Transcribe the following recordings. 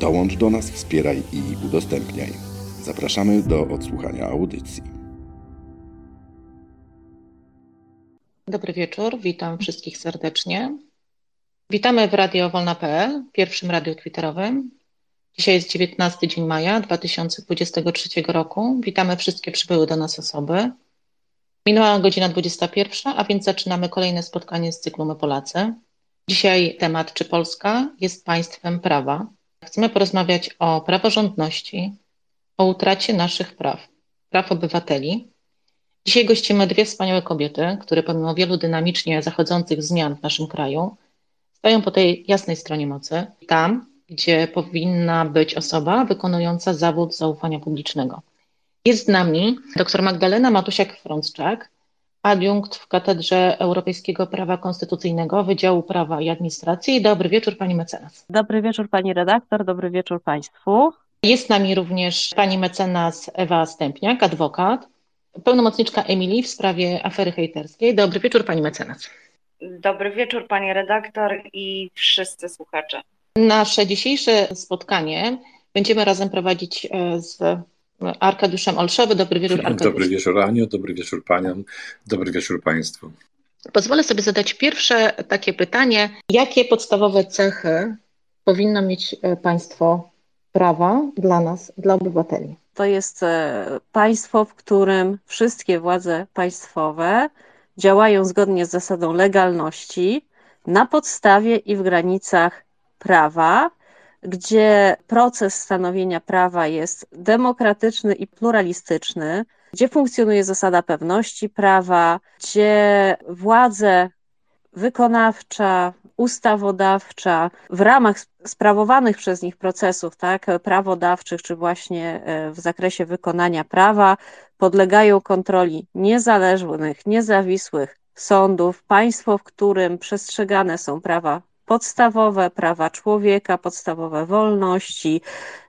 Dołącz do nas, wspieraj i udostępniaj. Zapraszamy do odsłuchania audycji. Dobry wieczór, witam wszystkich serdecznie. Witamy w Radio Wolna.pl, pierwszym radiu twitterowym. Dzisiaj jest 19 dzień maja 2023 roku. Witamy wszystkie przybyłe do nas osoby. Minęła godzina 21, a więc zaczynamy kolejne spotkanie z cyklu My Polacy. Dzisiaj temat, czy Polska jest państwem prawa. Chcemy porozmawiać o praworządności, o utracie naszych praw, praw obywateli. Dzisiaj gościmy dwie wspaniałe kobiety, które pomimo wielu dynamicznie zachodzących zmian w naszym kraju stoją po tej jasnej stronie mocy, tam, gdzie powinna być osoba wykonująca zawód zaufania publicznego. Jest z nami dr Magdalena Matusiak-Frączczak, adiunkt w Katedrze Europejskiego Prawa Konstytucyjnego Wydziału Prawa i Administracji. Dobry wieczór Pani mecenas. Dobry wieczór Pani redaktor, dobry wieczór Państwu. Jest z nami również Pani mecenas Ewa Stępniak, adwokat, pełnomocniczka Emilii w sprawie afery hejterskiej. Dobry wieczór Pani mecenas. Dobry wieczór Pani redaktor i wszyscy słuchacze. Nasze dzisiejsze spotkanie będziemy razem prowadzić e, z Arkadiuszem Olszowy. Dobry wieczór, Arkadiusz. Dobry wieczór, Aniu. Dobry wieczór Paniom. Dobry wieczór Państwu. Pozwolę sobie zadać pierwsze takie pytanie. Jakie podstawowe cechy powinno mieć e, państwo prawa dla nas, dla obywateli? To jest e, państwo, w którym wszystkie władze państwowe działają zgodnie z zasadą legalności, na podstawie i w granicach prawa, gdzie proces stanowienia prawa jest demokratyczny i pluralistyczny, gdzie funkcjonuje zasada pewności prawa, gdzie władze wykonawcza, ustawodawcza w ramach sprawowanych przez nich procesów, tak, prawodawczych, czy właśnie e, w zakresie wykonania prawa, podlegają kontroli niezależnych, niezawisłych sądów, państwo, w którym przestrzegane są prawa podstawowe prawa człowieka, podstawowe wolności,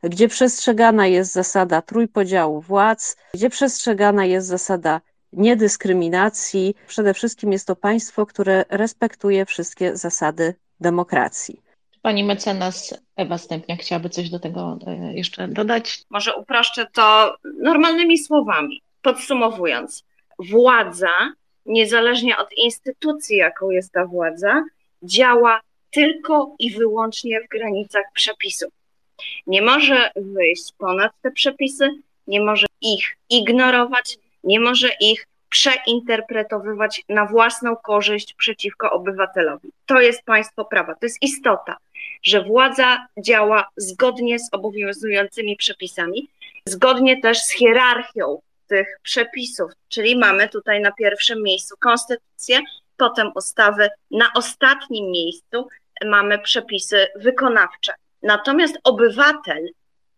gdzie przestrzegana jest zasada trójpodziału władz, gdzie przestrzegana jest zasada niedyskryminacji. Przede wszystkim jest to państwo, które respektuje wszystkie zasady demokracji. Pani mecenas Ewa Stępniak chciałaby coś do tego e, jeszcze dodać? Może uproszczę to normalnymi słowami. Podsumowując, władza, niezależnie od instytucji, jaką jest ta władza, działa tylko i wyłącznie w granicach przepisów. Nie może wyjść ponad te przepisy, nie może ich ignorować, nie może ich przeinterpretowywać na własną korzyść przeciwko obywatelowi. To jest państwo prawa, to jest istota, że władza działa zgodnie z obowiązującymi przepisami, zgodnie też z hierarchią tych przepisów, czyli mamy tutaj na pierwszym miejscu konstytucję, potem ustawy, na ostatnim miejscu mamy przepisy wykonawcze. Natomiast obywatel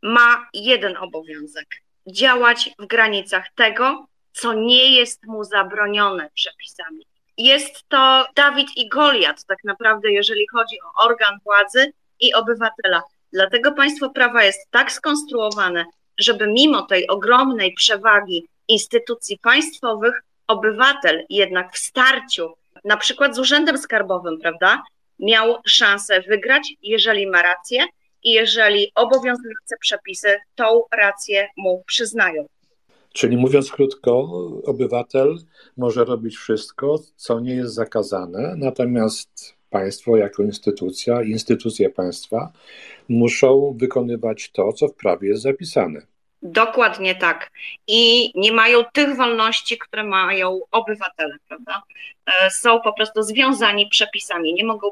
ma jeden obowiązek: działać w granicach tego, co nie jest mu zabronione przepisami. Jest to Dawid i Goliat, tak naprawdę, jeżeli chodzi o organ władzy i obywatela. Dlatego państwo prawa jest tak skonstruowane, żeby mimo tej ogromnej przewagi instytucji państwowych, obywatel jednak w starciu, na przykład z urzędem skarbowym, prawda, miał szansę wygrać, jeżeli ma rację i jeżeli obowiązujące przepisy tą rację mu przyznają. Czyli mówiąc krótko, obywatel może robić wszystko, co nie jest zakazane, natomiast państwo jako instytucja, instytucje państwa muszą wykonywać to, co w prawie jest zapisane. Dokładnie tak. I nie mają tych wolności, które mają obywatele, prawda? E, są po prostu związani przepisami, nie mogą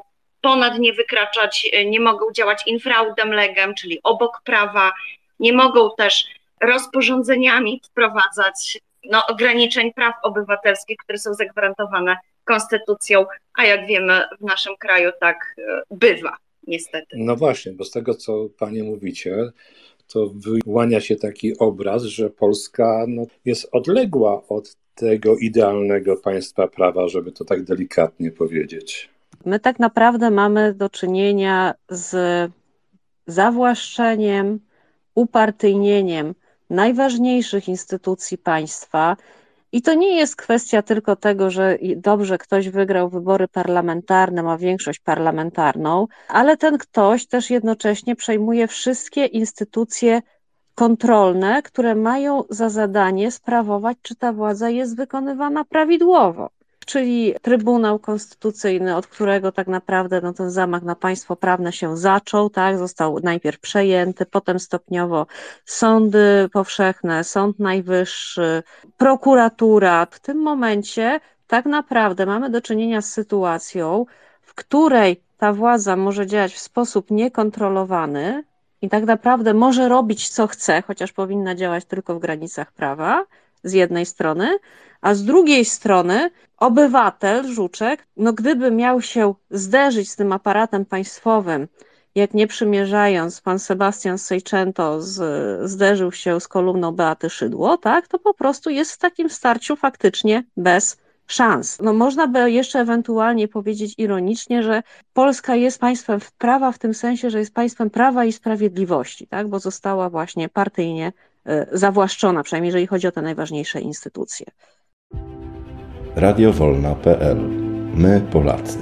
ponad nie wykraczać, e, nie mogą działać infraudem legem, czyli obok prawa, nie mogą też rozporządzeniami wprowadzać no, ograniczeń praw obywatelskich, które są zagwarantowane konstytucją, a jak wiemy, w naszym kraju tak e, bywa, niestety. No właśnie, bo z tego, co Panie mówicie, to wyłania się taki obraz, że Polska no, jest odległa od tego idealnego państwa prawa, żeby to tak delikatnie powiedzieć. My tak naprawdę mamy do czynienia z zawłaszczeniem, upartyjnieniem najważniejszych instytucji państwa. I to nie jest kwestia tylko tego, że dobrze ktoś wygrał wybory parlamentarne, ma większość parlamentarną, ale ten ktoś też jednocześnie przejmuje wszystkie instytucje kontrolne, które mają za zadanie sprawować, czy ta władza jest wykonywana prawidłowo czyli Trybunał Konstytucyjny, od którego tak naprawdę no, ten zamach na państwo prawne się zaczął, tak, został najpierw przejęty, potem stopniowo sądy powszechne, Sąd Najwyższy, prokuratura. W tym momencie tak naprawdę mamy do czynienia z sytuacją, w której ta władza może działać w sposób niekontrolowany i tak naprawdę może robić co chce, chociaż powinna działać tylko w granicach prawa, z jednej strony, a z drugiej strony obywatel, Żuczek, no gdyby miał się zderzyć z tym aparatem państwowym, jak nie przymierzając, pan Sebastian Sejczęto zderzył się z kolumną Beaty Szydło, tak, to po prostu jest w takim starciu faktycznie bez szans. No można by jeszcze ewentualnie powiedzieć ironicznie, że Polska jest państwem prawa w tym sensie, że jest państwem prawa i sprawiedliwości, tak, bo została właśnie partyjnie zawłaszczona, przynajmniej jeżeli chodzi o te najważniejsze instytucje radiowolna.pl My Polacy.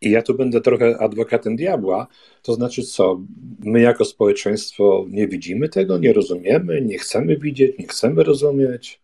I ja tu będę trochę adwokatem diabła, to znaczy co, my jako społeczeństwo nie widzimy tego, nie rozumiemy, nie chcemy widzieć, nie chcemy rozumieć.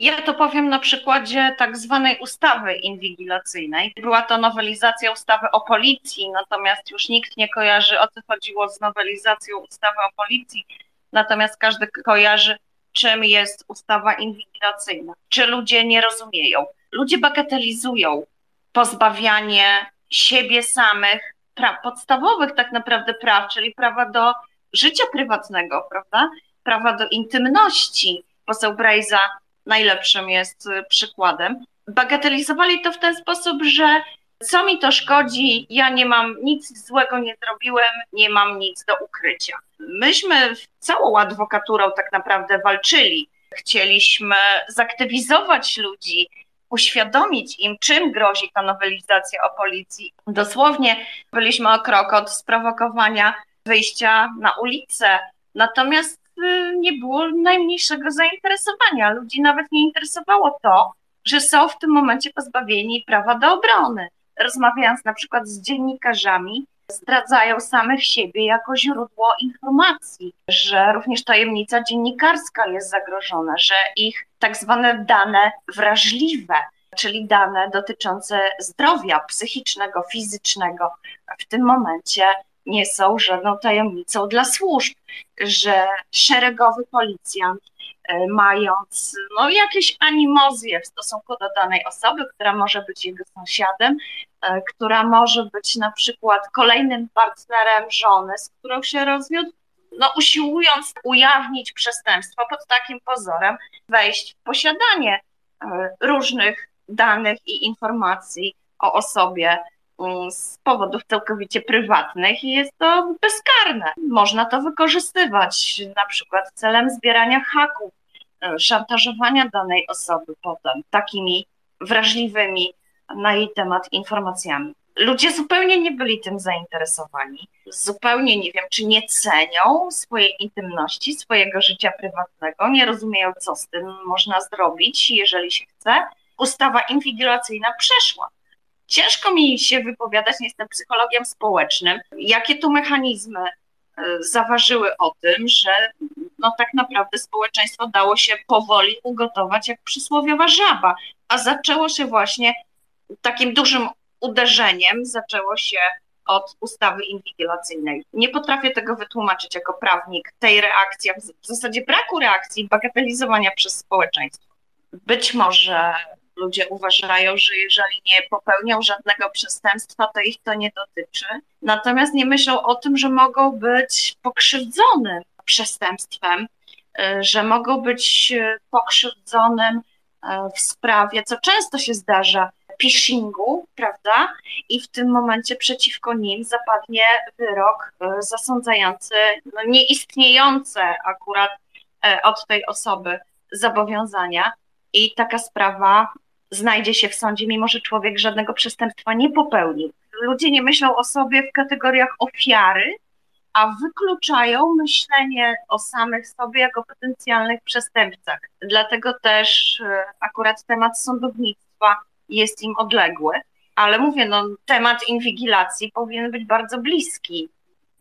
Ja to powiem na przykładzie tak zwanej ustawy inwigilacyjnej. Była to nowelizacja ustawy o policji, natomiast już nikt nie kojarzy o co chodziło z nowelizacją ustawy o policji, natomiast każdy kojarzy czym jest ustawa inwigilacyjna. Czy ludzie nie rozumieją? Ludzie bagatelizują pozbawianie siebie samych praw, podstawowych tak naprawdę praw, czyli prawa do życia prywatnego, prawda? Prawa do intymności. Poseł Brejza najlepszym jest y, przykładem. Bagatelizowali to w ten sposób, że co mi to szkodzi, ja nie mam nic złego nie zrobiłem, nie mam nic do ukrycia. Myśmy całą adwokaturą tak naprawdę walczyli. Chcieliśmy zaktywizować ludzi, uświadomić im, czym grozi ta nowelizacja o policji. Dosłownie byliśmy o krok od sprowokowania wyjścia na ulicę. Natomiast nie było najmniejszego zainteresowania. Ludzi nawet nie interesowało to, że są w tym momencie pozbawieni prawa do obrony rozmawiając na przykład z dziennikarzami, zdradzają samych siebie jako źródło informacji, że również tajemnica dziennikarska jest zagrożona, że ich tak zwane dane wrażliwe, czyli dane dotyczące zdrowia psychicznego, fizycznego, w tym momencie nie są żadną tajemnicą dla służb, że szeregowy policjant E, mając no, jakieś animozje w stosunku do danej osoby, która może być jego sąsiadem, e, która może być na przykład kolejnym partnerem żony, z którą się rozwiódł, no, usiłując ujawnić przestępstwo pod takim pozorem, wejść w posiadanie e, różnych danych i informacji o osobie z powodów całkowicie prywatnych i jest to bezkarne. Można to wykorzystywać na przykład celem zbierania haków E, szantażowania danej osoby potem takimi wrażliwymi na jej temat informacjami. Ludzie zupełnie nie byli tym zainteresowani. Zupełnie nie wiem, czy nie cenią swojej intymności, swojego życia prywatnego, nie rozumieją, co z tym można zrobić, jeżeli się chce. Ustawa inwigilacyjna przeszła. Ciężko mi się wypowiadać, nie jestem psychologiem społecznym, jakie tu mechanizmy E, zaważyły o tym, że no tak naprawdę społeczeństwo dało się powoli ugotować jak przysłowiowa żaba, a zaczęło się właśnie takim dużym uderzeniem, zaczęło się od ustawy inwigilacyjnej. Nie potrafię tego wytłumaczyć jako prawnik, tej reakcji, w zasadzie braku reakcji, bagatelizowania przez społeczeństwo. Być może ludzie uważają, że jeżeli nie popełnią żadnego przestępstwa, to ich to nie dotyczy. Natomiast nie myślą o tym, że mogą być pokrzywdzonym przestępstwem, y, że mogą być y, pokrzywdzonym y, w sprawie, co często się zdarza, phishingu, prawda? I w tym momencie przeciwko nim zapadnie wyrok zasądzający no, nieistniejące akurat od tej osoby zobowiązania. I taka sprawa znajdzie się w sądzie, mimo że człowiek żadnego przestępstwa nie popełnił. Ludzie nie myślą o sobie w kategoriach ofiary, a wykluczają myślenie o samych sobie jako potencjalnych przestępcach. Dlatego też e, akurat temat sądownictwa jest im odległy. Ale mówię, no, temat inwigilacji powinien być bardzo bliski.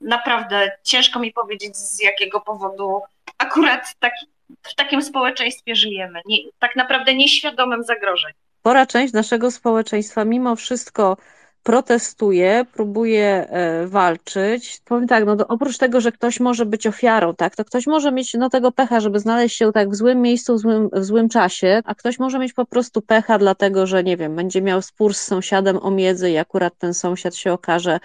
Naprawdę ciężko mi powiedzieć, z jakiego powodu akurat taki, w takim społeczeństwie żyjemy. Nie, tak naprawdę nieświadomym zagrożeń. Spora część naszego społeczeństwa mimo wszystko protestuje, próbuje e, walczyć. Powiem tak, no oprócz tego, że ktoś może być ofiarą, tak, to ktoś może mieć no, tego pecha, żeby znaleźć się tak w złym miejscu, w złym, w złym czasie, a ktoś może mieć po prostu pecha, dlatego że nie wiem, będzie miał spór z sąsiadem o miedzy i akurat ten sąsiad się okaże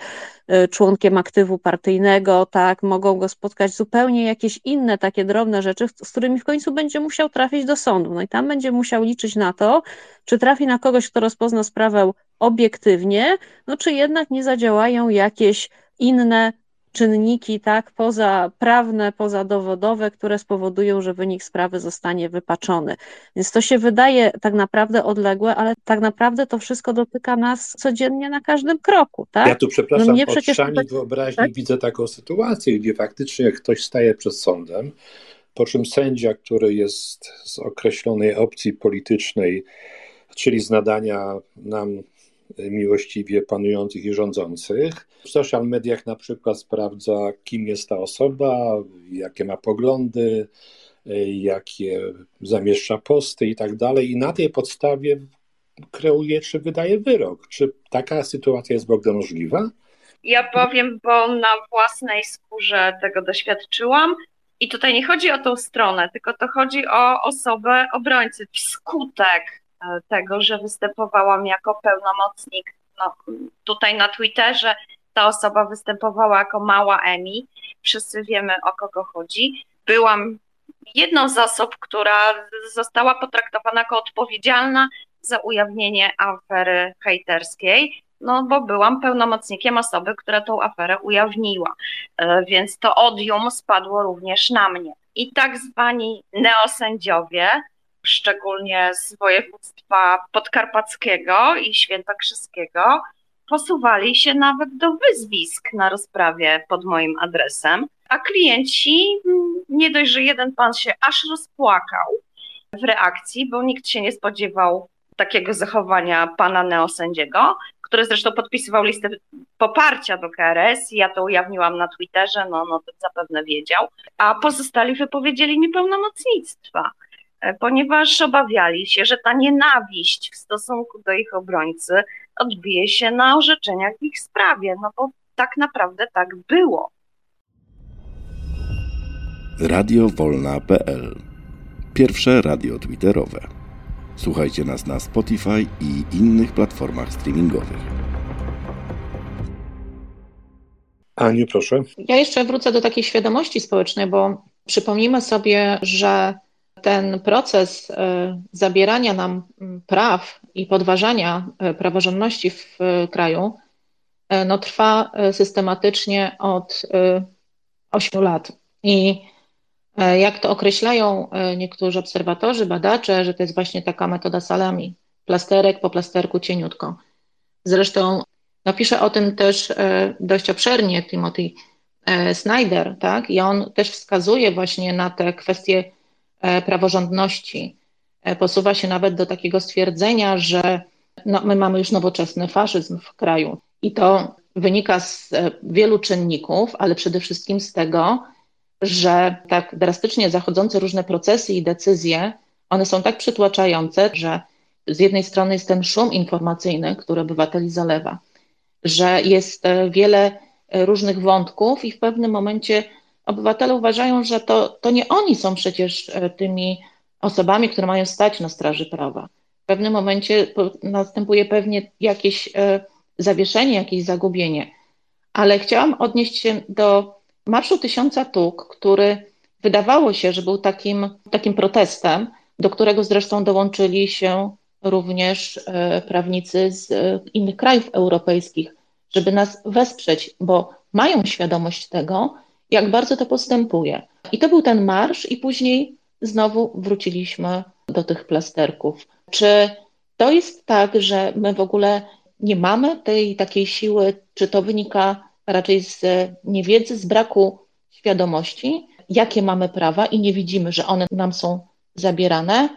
e, członkiem aktywu partyjnego, tak, mogą go spotkać zupełnie jakieś inne takie drobne rzeczy, z którymi w końcu będzie musiał trafić do sądu. No i tam będzie musiał liczyć na to, czy trafi na kogoś, kto rozpozna sprawę obiektywnie, no czy jednak nie zadziałają jakieś inne czynniki, tak, poza prawne, pozadowodowe, które spowodują, że wynik sprawy zostanie wypaczony. Więc to się wydaje tak naprawdę odległe, ale tak naprawdę to wszystko dotyka nas codziennie na każdym kroku, tak? Ja tu przepraszam, no mnie przecież tutaj... wyobraźni tak? widzę taką sytuację, gdzie faktycznie ktoś staje przed sądem, po czym sędzia, który jest z określonej opcji politycznej, czyli z nadania nam miłościwie panujących i rządzących. W social mediach na przykład sprawdza, kim jest ta osoba, jakie ma poglądy, jakie zamieszcza posty i tak dalej. I na tej podstawie kreuje czy wydaje wyrok. Czy taka sytuacja jest w ogóle możliwa? Ja powiem, bo na własnej skórze tego doświadczyłam. I tutaj nie chodzi o tą stronę, tylko to chodzi o osobę obrońcy. Wskutek tego, że występowałam jako pełnomocnik. No, tutaj na Twitterze ta osoba występowała jako mała Emi. Wszyscy wiemy o kogo chodzi. Byłam jedną z osób, która została potraktowana jako odpowiedzialna za ujawnienie afery hejterskiej, no bo byłam pełnomocnikiem osoby, która tą aferę ujawniła, e, więc to odium spadło również na mnie. I tak zwani neosędziowie szczególnie z województwa podkarpackiego i świętokrzyskiego, posuwali się nawet do wyzwisk na rozprawie pod moim adresem, a klienci, mm, nie dość, że jeden pan się aż rozpłakał w reakcji, bo nikt się nie spodziewał takiego zachowania pana neosędziego, który zresztą podpisywał listę poparcia do KRS ja to ujawniłam na Twitterze, no, no to zapewne wiedział, a pozostali wypowiedzieli mi pełnomocnictwa. Ponieważ obawiali się, że ta nienawiść w stosunku do ich obrońcy odbije się na orzeczeniach w ich sprawie, no bo tak naprawdę tak było. Radio Wolna.pl Pierwsze radio twitterowe. Słuchajcie nas na Spotify i innych platformach streamingowych. Aniu, proszę. Ja jeszcze wrócę do takiej świadomości społecznej, bo przypomnijmy sobie, że ten proces e, zabierania nam praw i podważania e, praworządności w e, kraju no, trwa systematycznie od 8 lat. I jak to określają niektórzy obserwatorzy, badacze, że to jest właśnie taka metoda salami, plasterek po plasterku cieniutko. Zresztą napisze o tym też dość obszernie Timothy Snyder, tak? I on też wskazuje właśnie na te kwestie praworządności. E, posuwa się nawet do takiego stwierdzenia, że no, my mamy już nowoczesny faszyzm w kraju. I to wynika z e, wielu czynników, ale przede wszystkim z tego, że tak drastycznie zachodzące różne procesy i decyzje, one są tak przytłaczające, że z jednej strony jest ten szum informacyjny, który obywateli zalewa, że jest wiele różnych wątków i w pewnym momencie obywatele uważają, że to, to nie oni są przecież e, tymi osobami, które mają stać na straży prawa. W pewnym momencie następuje pewnie jakieś e, zawieszenie, jakieś zagubienie. Ale chciałam odnieść się do Marszu Tysiąca Tuk, który wydawało się, że był takim, takim protestem, do którego zresztą dołączyli się również e, prawnicy z innych krajów europejskich, żeby nas wesprzeć, bo mają świadomość tego, jak bardzo to postępuje. I to był ten marsz, i później znowu wróciliśmy do tych plasterków. Czy to jest tak, że my w ogóle nie mamy tej takiej siły, czy to wynika raczej z niewiedzy, z braku świadomości, jakie mamy prawa i nie widzimy, że one nam są zabierane?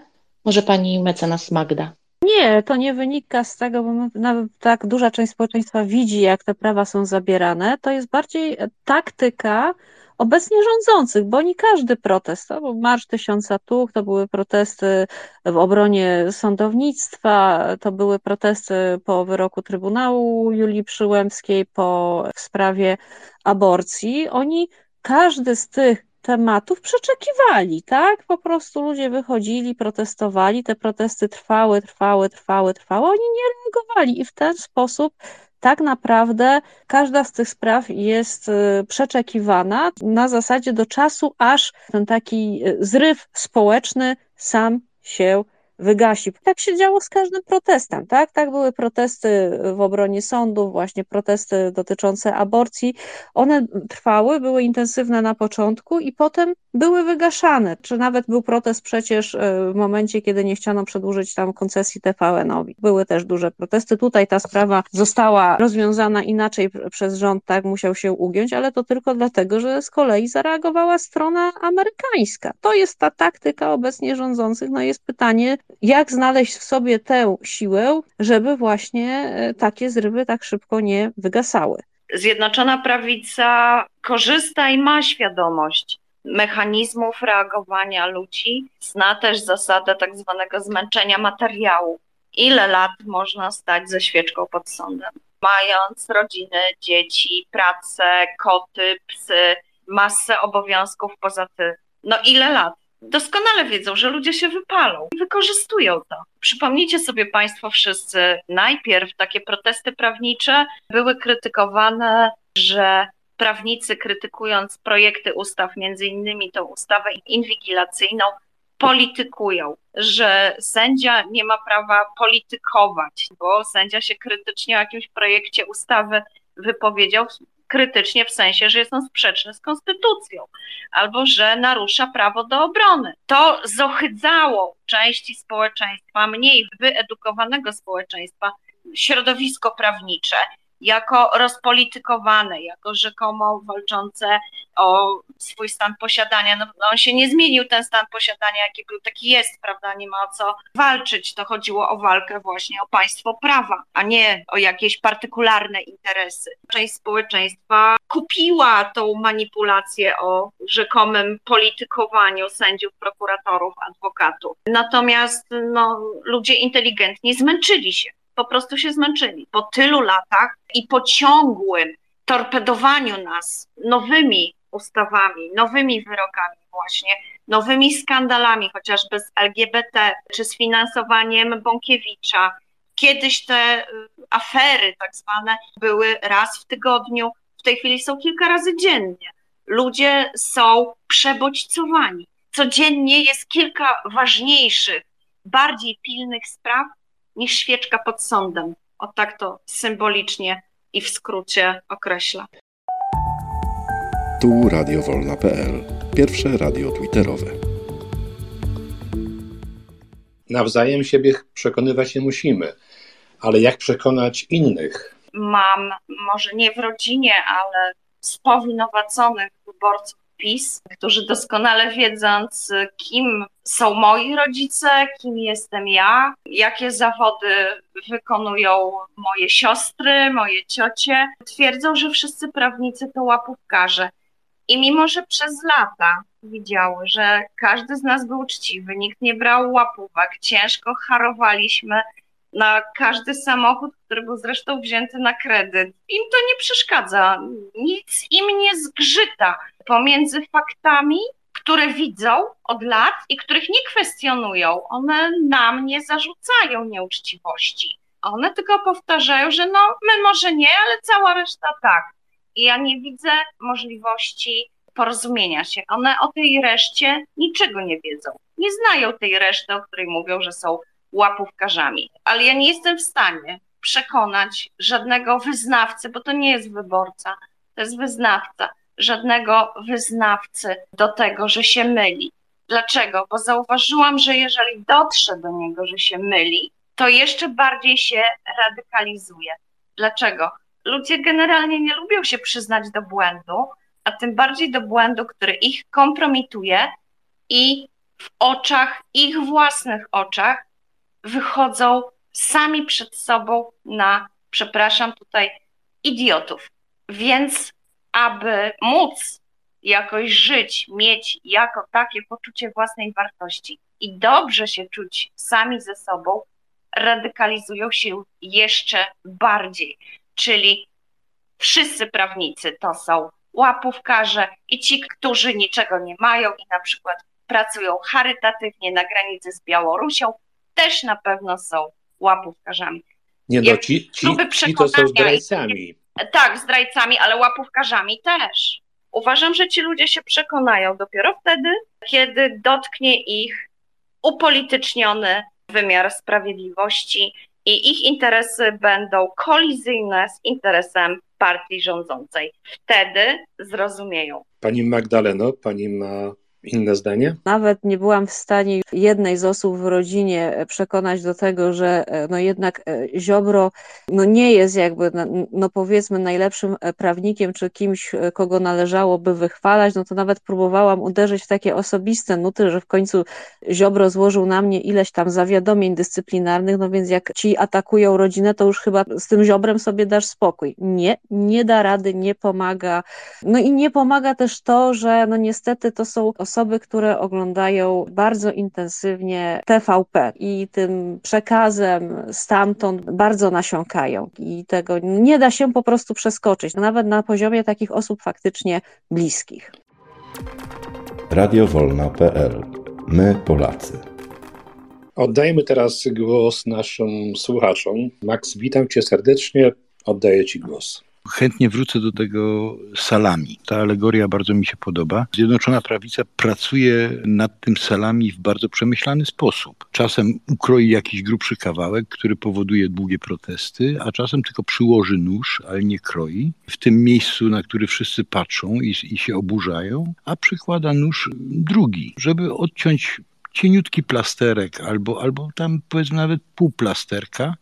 Może pani mecenas Magda? Nie, to nie wynika z tego, bo nawet tak duża część społeczeństwa widzi, jak te prawa są zabierane. To jest bardziej taktyka obecnie rządzących, bo nie każdy protest, to był Marsz Tysiąca Tuch, to były protesty w obronie sądownictwa, to były protesty po wyroku Trybunału Julii Przyłębskiej, po w sprawie aborcji. Oni, każdy z tych tematów przeczekiwali, tak? Po prostu ludzie wychodzili, protestowali, te protesty trwały, trwały, trwały, trwały, oni nie reagowali i w ten sposób tak naprawdę każda z tych spraw jest y, przeczekiwana na zasadzie do czasu, aż ten taki y, zryw społeczny sam się wygasi. Tak się działo z każdym protestem, tak? Tak były protesty w obronie sądów, właśnie protesty dotyczące aborcji. One trwały, były intensywne na początku i potem były wygaszane. Czy nawet był protest przecież e, w momencie, kiedy nie chciano przedłużyć tam koncesji TVN-owi. Były też duże protesty. Tutaj ta sprawa została rozwiązana inaczej przez rząd, tak musiał się ugiąć, ale to tylko dlatego, że z kolei zareagowała strona amerykańska. To jest ta taktyka obecnie rządzących. No jest pytanie, jak znaleźć w sobie tę siłę, żeby właśnie e, takie zrywy tak szybko nie wygasały. Zjednoczona Prawica korzysta i ma świadomość mechanizmów reagowania ludzi, zna też zasadę tak zwanego zmęczenia materiału. Ile lat można stać ze świeczką pod sądem? Mając rodziny, dzieci, pracę, koty, psy, masę obowiązków poza tym. No ile lat? doskonale wiedzą, że ludzie się wypalą i wykorzystują to. Przypomnijcie sobie Państwo wszyscy, najpierw takie protesty prawnicze były krytykowane, że prawnicy krytykując projekty ustaw, między innymi tą ustawę inwigilacyjną, politykują, że sędzia nie ma prawa politykować, bo sędzia się krytycznie o jakimś projekcie ustawy wypowiedział, krytycznie w sensie, że jest on sprzeczny z konstytucją albo że narusza prawo do obrony. To zohydzało części społeczeństwa, mniej wyedukowanego społeczeństwa, środowisko prawnicze jako rozpolitykowane, jako rzekomo walczące o swój stan posiadania. No, no, on się nie zmienił, ten stan posiadania, jaki był, taki jest, prawda? Nie ma o co walczyć. To chodziło o walkę właśnie o państwo prawa, a nie o jakieś partykularne interesy. Część społeczeństwa kupiła tą manipulację o rzekomym politykowaniu sędziów, prokuratorów, adwokatów. Natomiast no, ludzie inteligentni zmęczyli się po prostu się zmęczyli. Po tylu latach i po ciągłym torpedowaniu nas nowymi ustawami, nowymi wyrokami właśnie, nowymi skandalami, chociażby z LGBT, czy z finansowaniem Bąkiewicza. Kiedyś te y, afery tak zwane były raz w tygodniu, w tej chwili są kilka razy dziennie. Ludzie są przebodźcowani. Codziennie jest kilka ważniejszych, bardziej pilnych spraw, niż świeczka pod sądem. O tak to symbolicznie i w skrócie określa. Tu radiowolna.pl, pierwsze radio twitterowe. Nawzajem siebie przekonywać nie musimy, ale jak przekonać innych? Mam, może nie w rodzinie, ale spowinowaconych wyborców PiS, którzy doskonale wiedząc, kim są moi rodzice, kim jestem ja, jakie zawody wykonują moje siostry, moje ciocie, twierdzą, że wszyscy prawnicy to łapówkarze. I mimo, że przez lata widziały, że każdy z nas był uczciwy, nikt nie brał łapówek, ciężko harowaliśmy na każdy samochód, który był zresztą wzięty na kredyt. Im to nie przeszkadza, nic im nie zgrzyta pomiędzy faktami, które widzą od lat i których nie kwestionują. One nam nie zarzucają nieuczciwości. One tylko powtarzają, że no, my może nie, ale cała reszta tak. I ja nie widzę możliwości porozumienia się. One o tej reszcie niczego nie wiedzą. Nie znają tej reszty, o której mówią, że są łapówkarzami. Ale ja nie jestem w stanie przekonać żadnego wyznawcy, bo to nie jest wyborca, to jest wyznawca, żadnego wyznawcy do tego, że się myli. Dlaczego? Bo zauważyłam, że jeżeli dotrze do niego, że się myli, to jeszcze bardziej się radykalizuje. Dlaczego? Ludzie generalnie nie lubią się przyznać do błędu, a tym bardziej do błędu, który ich kompromituje i w oczach, ich własnych oczach, wychodzą sami przed sobą na, przepraszam tutaj, idiotów. Więc, aby móc jakoś żyć, mieć jako takie poczucie własnej wartości i dobrze się czuć sami ze sobą, radykalizują się jeszcze bardziej. Czyli wszyscy prawnicy to są łapówkarze i ci, którzy niczego nie mają i na przykład pracują charytatywnie na granicy z Białorusią, też na pewno są łapówkarzami. Nie no, ci, ci, ci to są zdrajcami. Tak, zdrajcami, ale łapówkarzami też. Uważam, że ci ludzie się przekonają dopiero wtedy, kiedy dotknie ich upolityczniony wymiar sprawiedliwości i ich interesy będą kolizyjne z interesem partii rządzącej. Wtedy zrozumieją. Pani Magdaleno, pani ma inne zdanie? Nawet nie byłam w stanie jednej z osób w rodzinie przekonać do tego, że e, no jednak e, Ziobro no nie jest jakby, no powiedzmy, najlepszym e, prawnikiem, czy kimś, kogo należałoby wychwalać, no to nawet próbowałam uderzyć w takie osobiste nuty, że w końcu Ziobro złożył na mnie ileś tam zawiadomień dyscyplinarnych, no więc jak ci atakują rodzinę, to już chyba z tym Ziobrem sobie dasz spokój. Nie, nie da rady, nie pomaga. No i nie pomaga też to, że no niestety to są osoby, które oglądają bardzo intensywnie TVP i tym przekazem stamtąd bardzo nasiąkają i tego nie da się po prostu przeskoczyć, nawet na poziomie takich osób faktycznie bliskich. Radiowolna.pl My Polacy. Oddajmy teraz głos naszym słuchaczom. Max, witam cię serdecznie, oddaję ci głos. Chętnie wrócę do tego salami. Ta alegoria bardzo mi się podoba. Zjednoczona Prawica pracuje nad tym salami w bardzo przemyślany sposób. Czasem ukroi jakiś grubszy kawałek, który powoduje długie protesty, a czasem tylko przyłoży nóż, ale nie kroi. W tym miejscu, na który wszyscy patrzą i, i się oburzają, a przykłada nóż drugi, żeby odciąć cieniutki plasterek albo, albo tam powiedzmy nawet pół plasterka,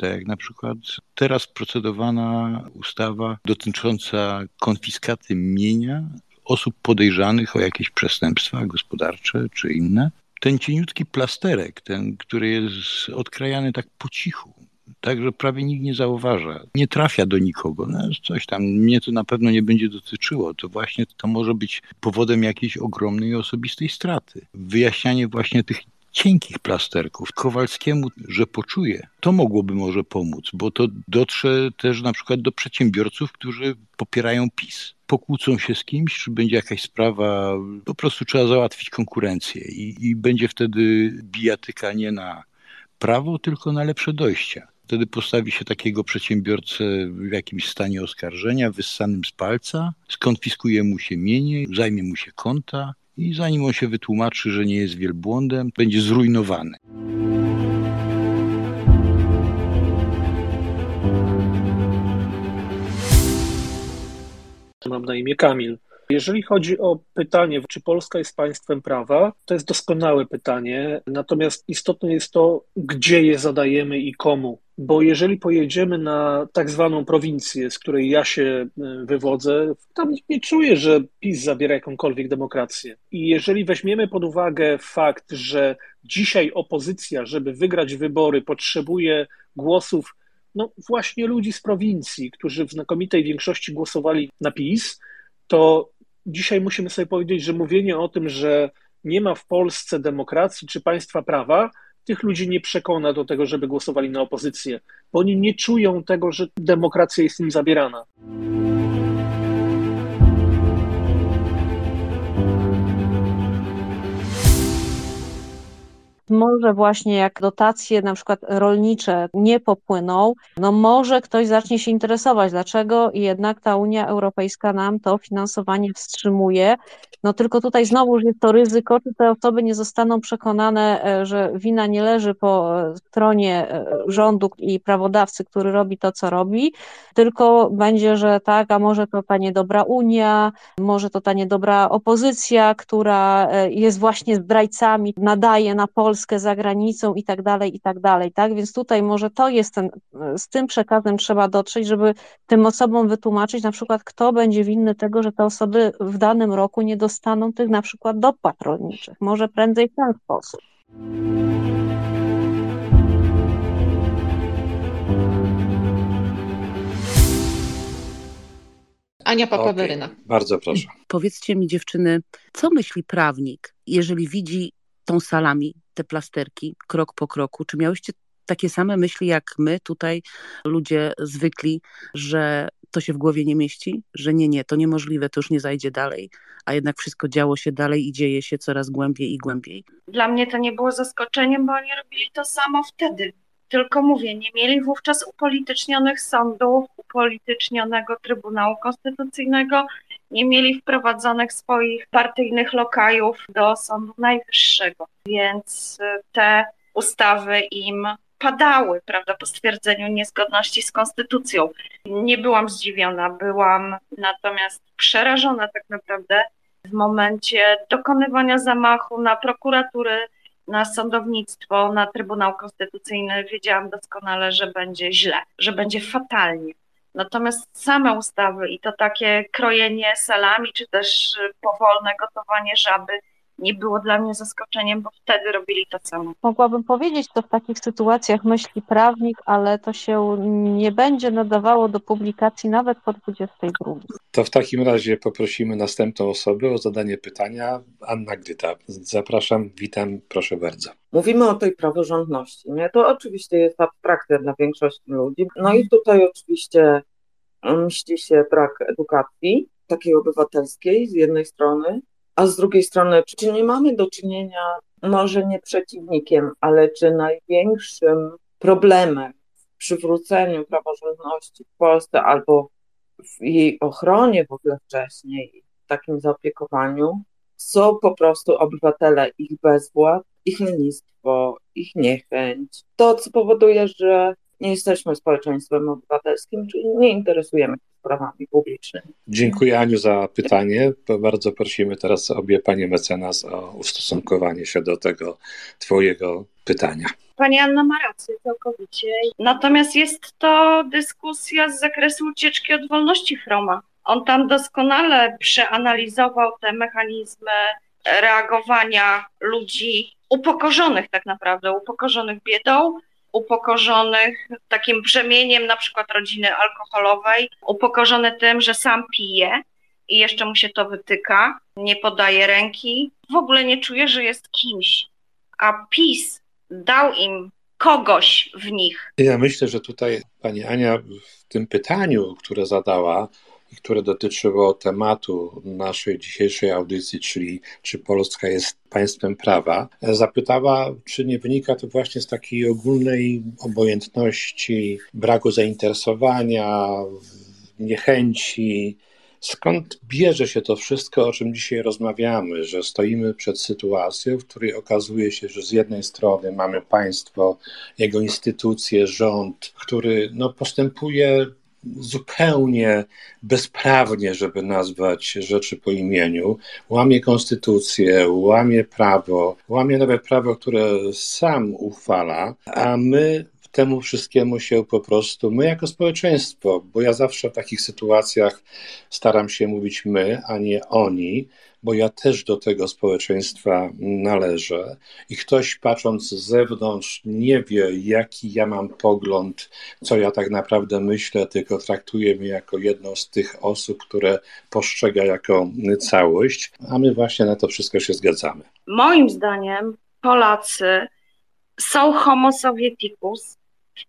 tak jak na przykład teraz procedowana ustawa dotycząca konfiskaty mienia osób podejrzanych o jakieś przestępstwa gospodarcze czy inne. Ten cieniutki plasterek, ten, który jest odkrajany tak po cichu, tak, że prawie nikt nie zauważa, nie trafia do nikogo. No, coś tam mnie to na pewno nie będzie dotyczyło. To właśnie to może być powodem jakiejś ogromnej osobistej straty. Wyjaśnianie właśnie tych cienkich plasterków. Kowalskiemu, że poczuje, to mogłoby może pomóc, bo to dotrze też na przykład do przedsiębiorców, którzy popierają PiS. Pokłócą się z kimś, czy będzie jakaś sprawa, po prostu trzeba załatwić konkurencję i, i będzie wtedy bijatyka nie na prawo, tylko na lepsze dojścia. Wtedy postawi się takiego przedsiębiorcę w jakimś stanie oskarżenia, wyssanym z palca, skonfiskuje mu się mienie, zajmie mu się konta, i zanim on się wytłumaczy, że nie jest wielbłądem, będzie zrujnowany. Mam na imię Kamil. Jeżeli chodzi o pytanie, czy Polska jest państwem prawa, to jest doskonałe pytanie, natomiast istotne jest to, gdzie je zadajemy i komu. Bo jeżeli pojedziemy na tak zwaną prowincję, z której ja się e, wywodzę, tam nie czuję, że PiS zabiera jakąkolwiek demokrację. I jeżeli weźmiemy pod uwagę fakt, że dzisiaj opozycja, żeby wygrać wybory, potrzebuje głosów no właśnie ludzi z prowincji, którzy w znakomitej większości głosowali na PiS, to dzisiaj musimy sobie powiedzieć, że mówienie o tym, że nie ma w Polsce demokracji czy państwa prawa, tych ludzi nie przekona do tego, żeby głosowali na opozycję, bo oni nie czują tego, że demokracja jest im zabierana. Może właśnie jak dotacje na przykład rolnicze nie popłyną, no może ktoś zacznie się interesować, dlaczego jednak ta Unia Europejska nam to finansowanie wstrzymuje. No tylko tutaj znowu jest to ryzyko, czy te osoby nie zostaną przekonane, e, że wina nie leży po e, stronie e, rządu i prawodawcy, który robi to, co robi, tylko będzie, że tak, a może to ta niedobra Unia, może to ta niedobra opozycja, która jest właśnie zdrajcami, nadaje na Polskę za granicą i tak dalej, i tak dalej, tak? Więc tutaj może to jest ten, z tym przekazem trzeba dotrzeć, żeby tym osobom wytłumaczyć na przykład, kto będzie winny tego, że te osoby w danym roku nie dostaną tych na przykład dopłat rolniczych. Może prędzej w ten sposób. Ania Papaweryna. Okay, bardzo proszę. Powiedzcie mi dziewczyny, co myśli prawnik, jeżeli widzi tą salami, te plasterki, krok po kroku? Czy miałyście takie same myśli jak my tutaj, ludzie zwykli, że to się w głowie nie mieści, że nie, nie, to niemożliwe, to już nie zajdzie dalej, a jednak wszystko działo się dalej i dzieje się coraz głębiej i głębiej. Dla mnie to nie było zaskoczeniem, bo oni robili to samo wtedy. Tylko mówię, nie mieli wówczas upolitycznionych sądów, upolitycznionego Trybunału Konstytucyjnego, nie mieli wprowadzonych swoich partyjnych lokajów do Sądu Najwyższego, więc te ustawy im padały, prawda, po stwierdzeniu niezgodności z konstytucją. Nie byłam zdziwiona, byłam natomiast przerażona tak naprawdę w momencie dokonywania zamachu na prokuratury, na sądownictwo, na Trybunał Konstytucyjny. Wiedziałam doskonale, że będzie źle, że będzie fatalnie. Natomiast same ustawy i to takie krojenie salami, czy też powolne gotowanie żaby nie było dla mnie zaskoczeniem, bo wtedy robili to samo. Mogłabym powiedzieć to w takich sytuacjach myśli prawnik, ale to się nie będzie nadawało do publikacji nawet po 22. To w takim razie poprosimy następną osobę o zadanie pytania. Anna Gryta, zapraszam, witam, proszę bardzo. Mówimy o tej praworządności. Nie? To oczywiście jest abstrakcja dla większości ludzi. No i tutaj oczywiście mści się brak edukacji takiej obywatelskiej z jednej strony, a z drugiej strony, czy nie mamy do czynienia, może nie przeciwnikiem, ale czy największym problemem w przywróceniu praworządności w Polsce albo w jej ochronie w ogóle wcześniej, w takim zaopiekowaniu, są po prostu obywatele, ich bezwład, ich lenistwo, ich niechęć. To, co powoduje, że nie jesteśmy społeczeństwem obywatelskim, czyli nie interesujemy sprawami publicznymi. Dziękuję Aniu za pytanie. Bardzo prosimy teraz obie panie mecenas o ustosunkowanie się do tego twojego pytania. Pani Anna ma rację całkowicie. Natomiast jest to dyskusja z zakresu ucieczki od wolności Froma. On tam doskonale przeanalizował te mechanizmy reagowania ludzi upokorzonych tak naprawdę, upokorzonych biedą, upokorzonych takim brzemieniem na przykład rodziny alkoholowej, upokorzony tym, że sam pije i jeszcze mu się to wytyka, nie podaje ręki, w ogóle nie czuje, że jest kimś. A PiS dał im kogoś w nich. Ja myślę, że tutaj pani Ania w tym pytaniu, które zadała, które dotyczyło tematu naszej dzisiejszej audycji, czyli czy Polska jest państwem prawa, zapytała, czy nie wynika to właśnie z takiej ogólnej obojętności, braku zainteresowania, niechęci. Skąd bierze się to wszystko, o czym dzisiaj rozmawiamy, że stoimy przed sytuacją, w której okazuje się, że z jednej strony mamy państwo, jego instytucje, rząd, który no, postępuje zupełnie bezprawnie, żeby nazwać rzeczy po imieniu, łamie konstytucję, łamie prawo, łamie nawet prawo, które sam uchwala, a my temu wszystkiemu się po prostu, my jako społeczeństwo, bo ja zawsze w takich sytuacjach staram się mówić my, a nie oni, bo ja też do tego społeczeństwa należę i ktoś patrząc z zewnątrz nie wie, jaki ja mam pogląd, co ja tak naprawdę myślę, tylko traktuje mnie jako jedną z tych osób, które postrzega jako całość, a my właśnie na to wszystko się zgadzamy. Moim zdaniem Polacy są homo sovieticus,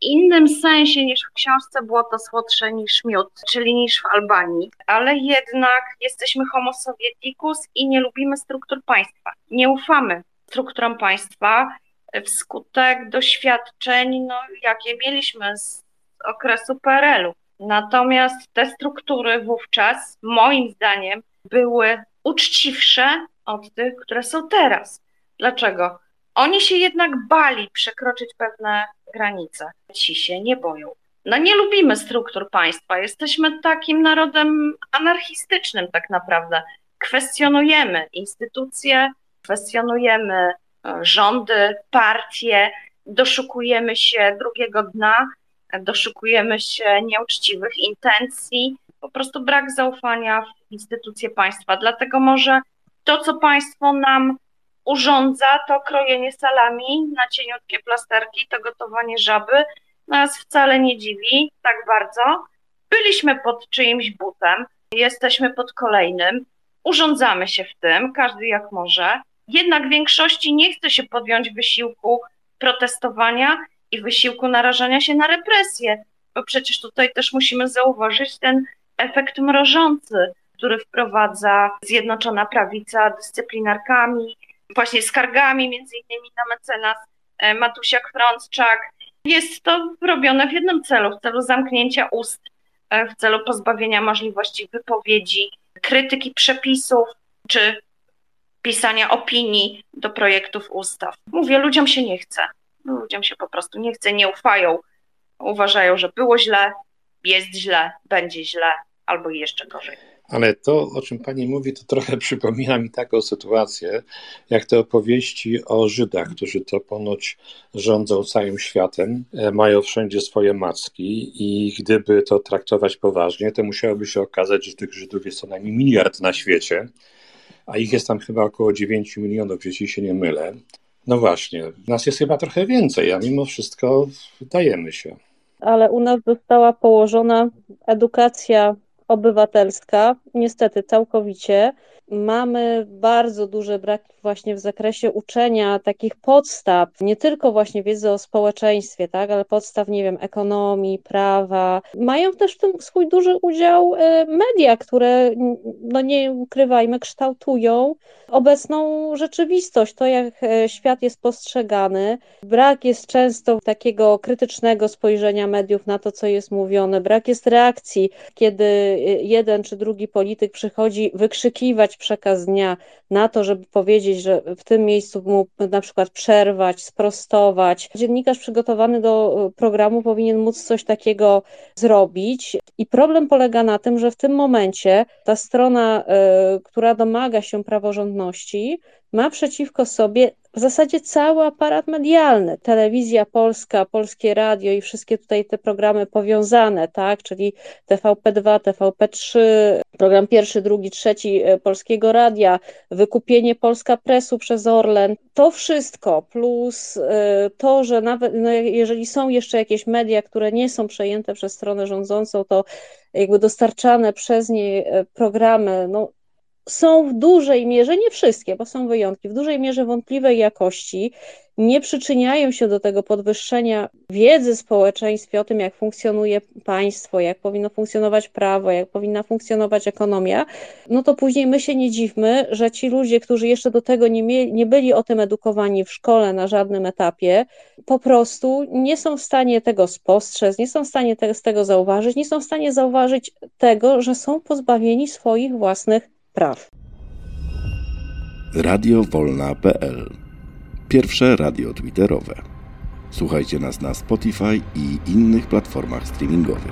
innym sensie niż w książce było to słodsze niż miód, czyli niż w Albanii, ale jednak jesteśmy homo sovieticus i nie lubimy struktur państwa. Nie ufamy strukturom państwa. wskutek doświadczeń, no, jakie mieliśmy z okresu PRL-u. Natomiast te struktury wówczas, moim zdaniem, były uczciwsze od tych, które są teraz. Dlaczego? Oni się jednak bali przekroczyć pewne granice. Ci się nie boją. No nie lubimy struktur państwa. Jesteśmy takim narodem anarchistycznym tak naprawdę. Kwestionujemy instytucje, kwestionujemy e, rządy, partie, doszukujemy się drugiego dna, doszukujemy się nieuczciwych intencji, po prostu brak zaufania w instytucje państwa. Dlatego może to, co państwo nam urządza, to krojenie salami na cieniutkie plasterki, to gotowanie żaby, nas wcale nie dziwi tak bardzo. Byliśmy pod czyimś butem, jesteśmy pod kolejnym, urządzamy się w tym, każdy jak może. Jednak większości nie chce się podjąć wysiłku protestowania i wysiłku narażania się na represję, bo przecież tutaj też musimy zauważyć ten efekt mrożący, który wprowadza Zjednoczona Prawica dyscyplinarkami, właśnie skargami między innymi na mecenas e, Matusiak-Frącczak. Jest to robione w jednym celu, w celu zamknięcia ust, e, w celu pozbawienia możliwości wypowiedzi, krytyki przepisów czy pisania opinii do projektów ustaw. Mówię, ludziom się nie chce. Ludziom się po prostu nie chce, nie ufają. Uważają, że było źle, jest źle, będzie źle albo jeszcze gorzej. Ale to, o czym pani mówi, to trochę przypomina mi taką sytuację, jak te opowieści o Żydach, którzy to ponoć rządzą całym światem, e, mają wszędzie swoje macki i gdyby to traktować poważnie, to musiałoby się okazać, że tych Żydów jest co najmniej miliard na świecie, a ich jest tam chyba około 9 milionów, jeśli się nie mylę. No właśnie, nas jest chyba trochę więcej, a mimo wszystko dajemy się. Ale u nas została położona edukacja obywatelska, niestety całkowicie. Mamy bardzo duży brak właśnie w zakresie uczenia takich podstaw, nie tylko właśnie wiedzy o społeczeństwie, tak, ale podstaw, nie wiem, ekonomii, prawa. Mają też w tym swój duży udział e, media, które, no nie ukrywajmy, kształtują obecną rzeczywistość, to jak e, świat jest postrzegany. Brak jest często takiego krytycznego spojrzenia mediów na to, co jest mówione, brak jest reakcji, kiedy e, jeden czy drugi polityk przychodzi wykrzykiwać przekaz dnia na to, żeby powiedzieć, że w tym miejscu mógł na przykład przerwać, sprostować. Dziennikarz przygotowany do e, programu powinien móc coś takiego zrobić. I problem polega na tym, że w tym momencie ta strona, która domaga się praworządności, ma przeciwko sobie w zasadzie cały aparat medialny, telewizja polska, polskie radio i wszystkie tutaj te programy powiązane, tak, czyli TVP2, TVP3, program pierwszy, drugi, trzeci e, Polskiego Radia, wykupienie Polska Presu przez Orlen, to wszystko plus e, to, że nawet no jeżeli są jeszcze jakieś media, które nie są przejęte przez stronę rządzącą, to jakby dostarczane przez nie e, programy, no są w dużej mierze, nie wszystkie, bo są wyjątki, w dużej mierze wątpliwej jakości, nie przyczyniają się do tego podwyższenia wiedzy w społeczeństwie o tym, jak funkcjonuje państwo, jak powinno funkcjonować prawo, jak powinna funkcjonować ekonomia, no to później my się nie dziwmy, że ci ludzie, którzy jeszcze do tego nie, mieli, nie byli o tym edukowani w szkole na żadnym etapie, po prostu nie są w stanie tego spostrzec, nie są w stanie te, z tego zauważyć, nie są w stanie zauważyć tego, że są pozbawieni swoich własnych praw. Radio Wolna.pl Pierwsze radio twitterowe. Słuchajcie nas na Spotify i innych platformach streamingowych.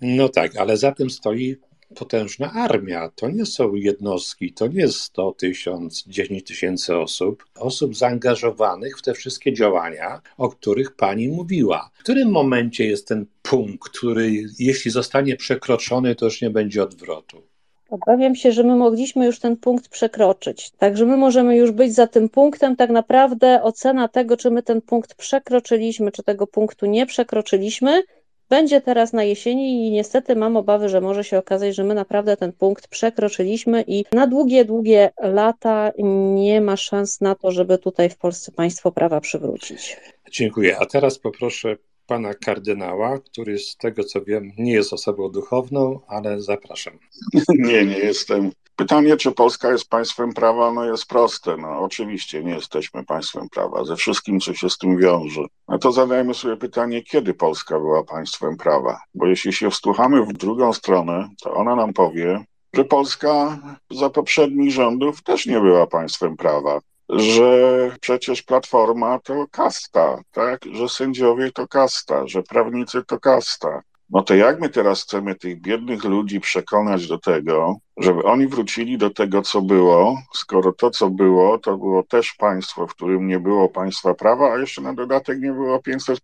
No tak, ale za tym stoi potężna armia. To nie są jednostki, to nie jest 100 tysięcy, 10 tysięcy osób. Osób zaangażowanych w te wszystkie działania, o których pani mówiła. W którym momencie jest ten punkt, który jeśli zostanie przekroczony, to już nie będzie odwrotu? Obawiam się, że my mogliśmy już ten punkt przekroczyć. Także my możemy już być za tym punktem. Tak naprawdę ocena tego, czy my ten punkt przekroczyliśmy, czy tego punktu nie przekroczyliśmy, będzie teraz na jesieni i niestety mam obawy, że może się okazać, że my naprawdę ten punkt przekroczyliśmy i na długie, długie lata nie ma szans na to, żeby tutaj w Polsce państwo prawa przywrócić. Dziękuję. A teraz poproszę pana kardynała, który z tego co wiem nie jest osobą duchowną, ale zapraszam. Nie, nie jestem. Pytanie, czy Polska jest państwem prawa, no jest proste. No oczywiście nie jesteśmy państwem prawa, ze wszystkim, co się z tym wiąże. No to zadajmy sobie pytanie, kiedy Polska była państwem prawa? Bo jeśli się wsłuchamy w drugą stronę, to ona nam powie, że Polska za poprzednich rządów też nie była państwem prawa że przecież platforma to kasta, tak? Że sędziowie to kasta, że prawnicy to kasta. No to jak my teraz chcemy tych biednych ludzi przekonać do tego, żeby oni wrócili do tego, co było, skoro to, co było, to było też państwo, w którym nie było państwa prawa, a jeszcze na dodatek nie było 500.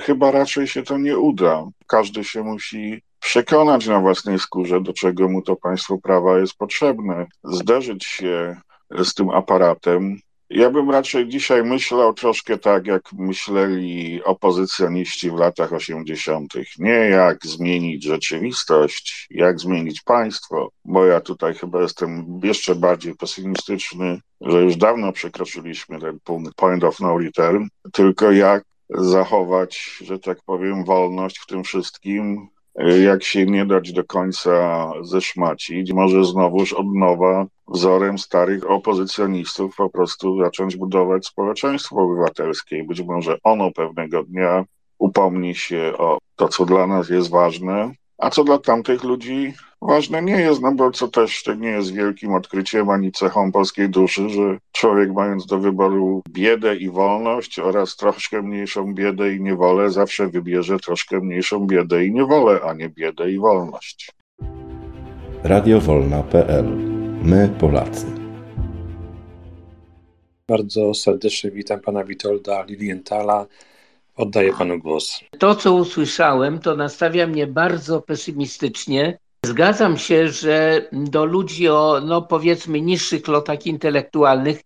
Chyba raczej się to nie uda. Każdy się musi przekonać na własnej skórze, do czego mu to państwo prawa jest potrzebne, zderzyć się z tym aparatem. Ja bym raczej dzisiaj myślał troszkę tak, jak myśleli opozycjoniści w latach 80. Nie jak zmienić rzeczywistość, jak zmienić państwo, bo ja tutaj chyba jestem jeszcze bardziej pesymistyczny, że już dawno przekroczyliśmy ten punkt point of no return, tylko jak zachować, że tak powiem, wolność w tym wszystkim, jak się nie dać do końca zeszmacić, może znowuż od nowa wzorem starych opozycjonistów po prostu zacząć budować społeczeństwo obywatelskie. Być może ono pewnego dnia upomni się o to, co dla nas jest ważne, a co dla tamtych ludzi ważne nie jest, no bo co też to nie jest wielkim odkryciem ani cechą polskiej duszy, że człowiek mając do wyboru biedę i wolność oraz troszkę mniejszą biedę i niewolę, zawsze wybierze troszkę mniejszą biedę i niewolę, a nie biedę i wolność. Radiowolna.pl My Polacy. Bardzo serdecznie witam pana Witolda Lilienthala. Oddaję panu głos. To, co usłyszałem, to nastawia mnie bardzo pesymistycznie. Zgadzam się, że do ludzi o, no powiedzmy, niższych lotach intelektualnych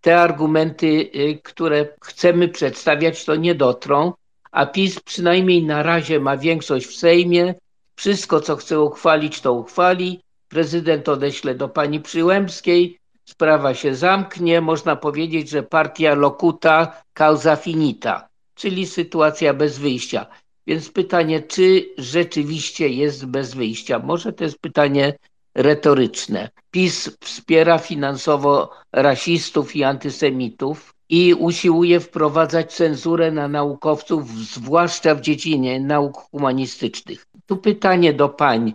te argumenty, y, które chcemy przedstawiać, to nie dotrą, a PiS przynajmniej na razie ma większość w Sejmie. Wszystko, co chce uchwalić, to uchwali. Prezydent odeśle do pani Przyłębskiej, sprawa się zamknie. Można powiedzieć, że partia lokuta causa finita czyli sytuacja bez wyjścia. Więc pytanie, czy rzeczywiście jest bez wyjścia? Może to jest pytanie retoryczne. PiS wspiera finansowo rasistów i antysemitów i usiłuje wprowadzać cenzurę na naukowców, zwłaszcza w dziedzinie nauk humanistycznych. Tu pytanie do pań.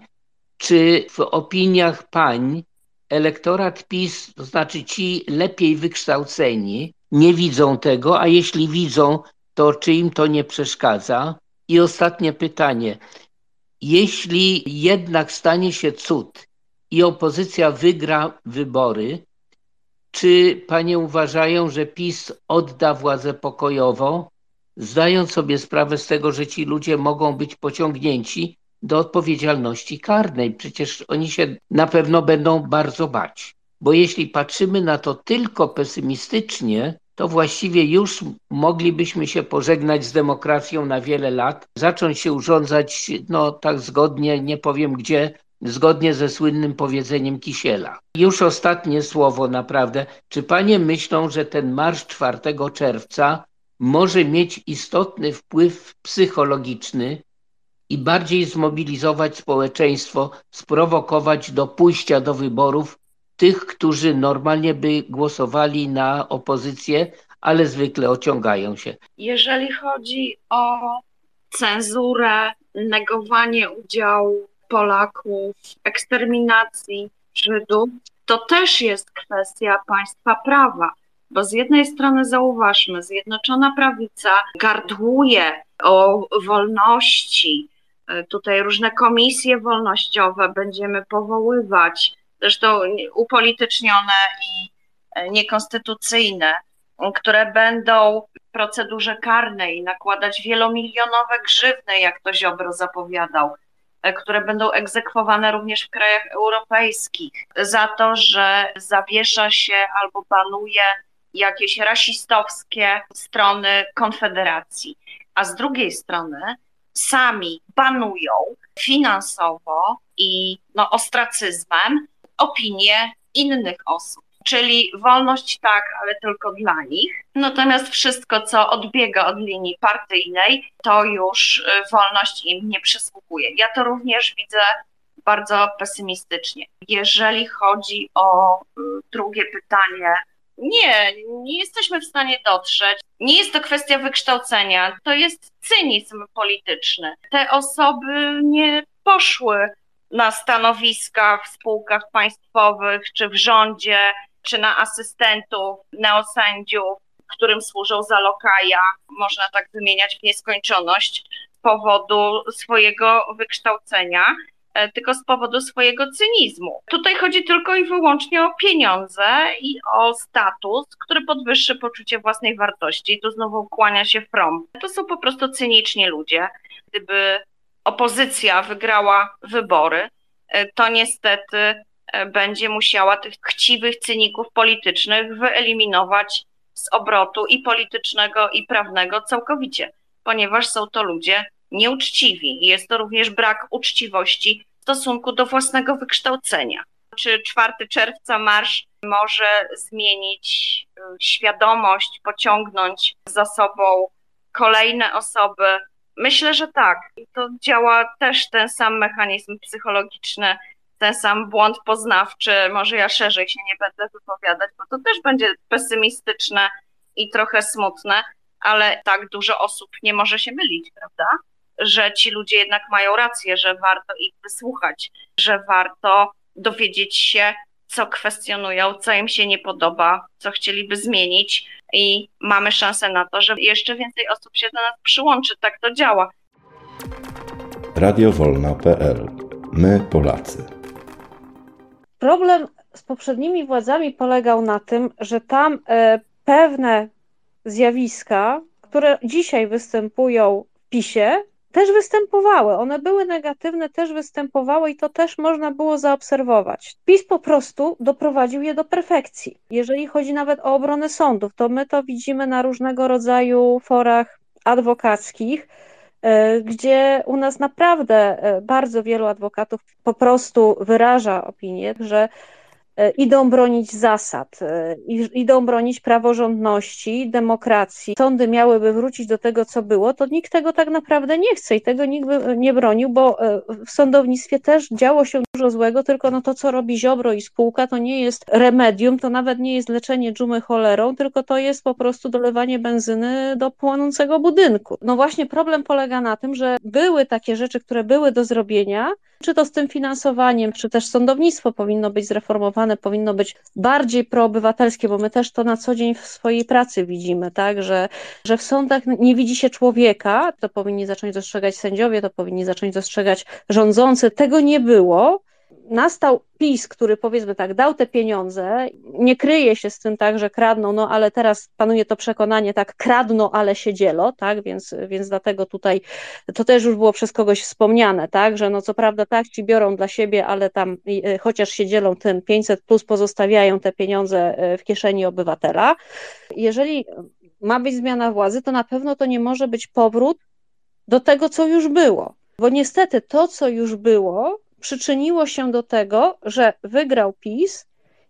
Czy w opiniach pań elektorat PiS, to znaczy ci lepiej wykształceni, nie widzą tego, a jeśli widzą, to czy im to nie przeszkadza? I ostatnie pytanie. Jeśli jednak stanie się cud i opozycja wygra wybory, czy panie uważają, że PiS odda władzę pokojowo, zdając sobie sprawę z tego, że ci ludzie mogą być pociągnięci do odpowiedzialności karnej? Przecież oni się na pewno będą bardzo bać. Bo jeśli patrzymy na to tylko pesymistycznie, to właściwie już moglibyśmy się pożegnać z demokracją na wiele lat, zacząć się urządzać, no tak zgodnie, nie powiem gdzie, zgodnie ze słynnym powiedzeniem Kisiela. Już ostatnie słowo naprawdę. Czy panie myślą, że ten marsz 4 czerwca może mieć istotny wpływ psychologiczny i bardziej zmobilizować społeczeństwo, sprowokować do pójścia do wyborów tych, którzy normalnie by głosowali na opozycję, ale zwykle ociągają się. Jeżeli chodzi o cenzurę, negowanie udziału Polaków, eksterminacji Żydów, to też jest kwestia państwa prawa. Bo z jednej strony zauważmy, Zjednoczona Prawica gardłuje o wolności. Tutaj różne komisje wolnościowe będziemy powoływać, zresztą upolitycznione i e, niekonstytucyjne, które będą w procedurze karnej nakładać wielomilionowe grzywny, jak to Ziobro zapowiadał, e, które będą egzekwowane również w krajach europejskich, za to, że zawiesza się albo banuje jakieś rasistowskie strony Konfederacji. A z drugiej strony sami banują finansowo i no, ostracyzmem opinię innych osób. Czyli wolność tak, ale tylko dla nich. Natomiast wszystko, co odbiega od linii partyjnej, to już y, wolność im nie przysługuje. Ja to również widzę bardzo pesymistycznie. Jeżeli chodzi o mm, drugie pytanie, nie, nie jesteśmy w stanie dotrzeć. Nie jest to kwestia wykształcenia, to jest cynizm polityczny. Te osoby nie poszły na stanowiska w spółkach państwowych, czy w rządzie, czy na asystentów, neosędziów, którym służą za lokaja, można tak wymieniać w nieskończoność, z powodu swojego wykształcenia. E, tylko z powodu swojego cynizmu. Tutaj chodzi tylko i wyłącznie o pieniądze i o status, który podwyższy poczucie własnej wartości. Tu znowu kłania się w prom. To są po prostu cyniczni ludzie. Gdyby opozycja wygrała wybory, e, to niestety e, będzie musiała tych chciwych cyników politycznych wyeliminować z obrotu i politycznego, i prawnego całkowicie, ponieważ są to ludzie nieuczciwi. Jest to również brak uczciwości w stosunku do własnego wykształcenia. Czy 4 czerwca marsz może zmienić y, świadomość, pociągnąć za sobą kolejne osoby? Myślę, że tak. To działa też ten sam mechanizm psychologiczny, ten sam błąd poznawczy. Może ja szerzej się nie będę wypowiadać, bo to też będzie pesymistyczne i trochę smutne, ale tak dużo osób nie może się mylić, prawda? że ci ludzie jednak mają rację, że warto ich wysłuchać, że warto dowiedzieć się, co kwestionują, co im się nie podoba, co chcieliby zmienić i mamy szansę na to, że jeszcze więcej osób się do nas przyłączy. Tak to działa. Radiowolna.pl My Polacy. Problem z poprzednimi władzami polegał na tym, że tam e, pewne zjawiska, które dzisiaj występują w PiSie, też występowały. One były negatywne, też występowały i to też można było zaobserwować. PiS po prostu doprowadził je do perfekcji. Jeżeli chodzi nawet o obronę sądów, to my to widzimy na różnego rodzaju forach adwokackich, e, gdzie u nas naprawdę e, bardzo wielu adwokatów po prostu wyraża opinię, że idą bronić zasad, e, idą bronić praworządności, demokracji. Sądy miałyby wrócić do tego, co było, to nikt tego tak naprawdę nie chce i tego nikt by nie bronił, bo e, w sądownictwie też działo się dużo złego, tylko no to, co robi Ziobro i spółka, to nie jest remedium, to nawet nie jest leczenie dżumy cholerą, tylko to jest po prostu dolewanie benzyny do płonącego budynku. No właśnie problem polega na tym, że były takie rzeczy, które były do zrobienia, czy to z tym finansowaniem, czy też sądownictwo powinno być zreformowane, powinno być bardziej proobywatelskie, bo my też to na co dzień w swojej pracy widzimy, tak, że, że w sądach nie widzi się człowieka, to powinni zacząć dostrzegać sędziowie, to powinni zacząć dostrzegać rządzący. Tego nie było nastał PiS, który powiedzmy tak, dał te pieniądze, nie kryje się z tym tak, że kradną, no ale teraz panuje to przekonanie, tak, kradną, ale się dzielo, tak, więc, więc dlatego tutaj to też już było przez kogoś wspomniane, tak, że no co prawda tak, ci biorą dla siebie, ale tam y, chociaż się dzielą tym 500 plus pozostawiają te pieniądze y, w kieszeni obywatela. Jeżeli ma być zmiana władzy, to na pewno to nie może być powrót do tego, co już było. Bo niestety to, co już było, przyczyniło się do tego, że wygrał PiS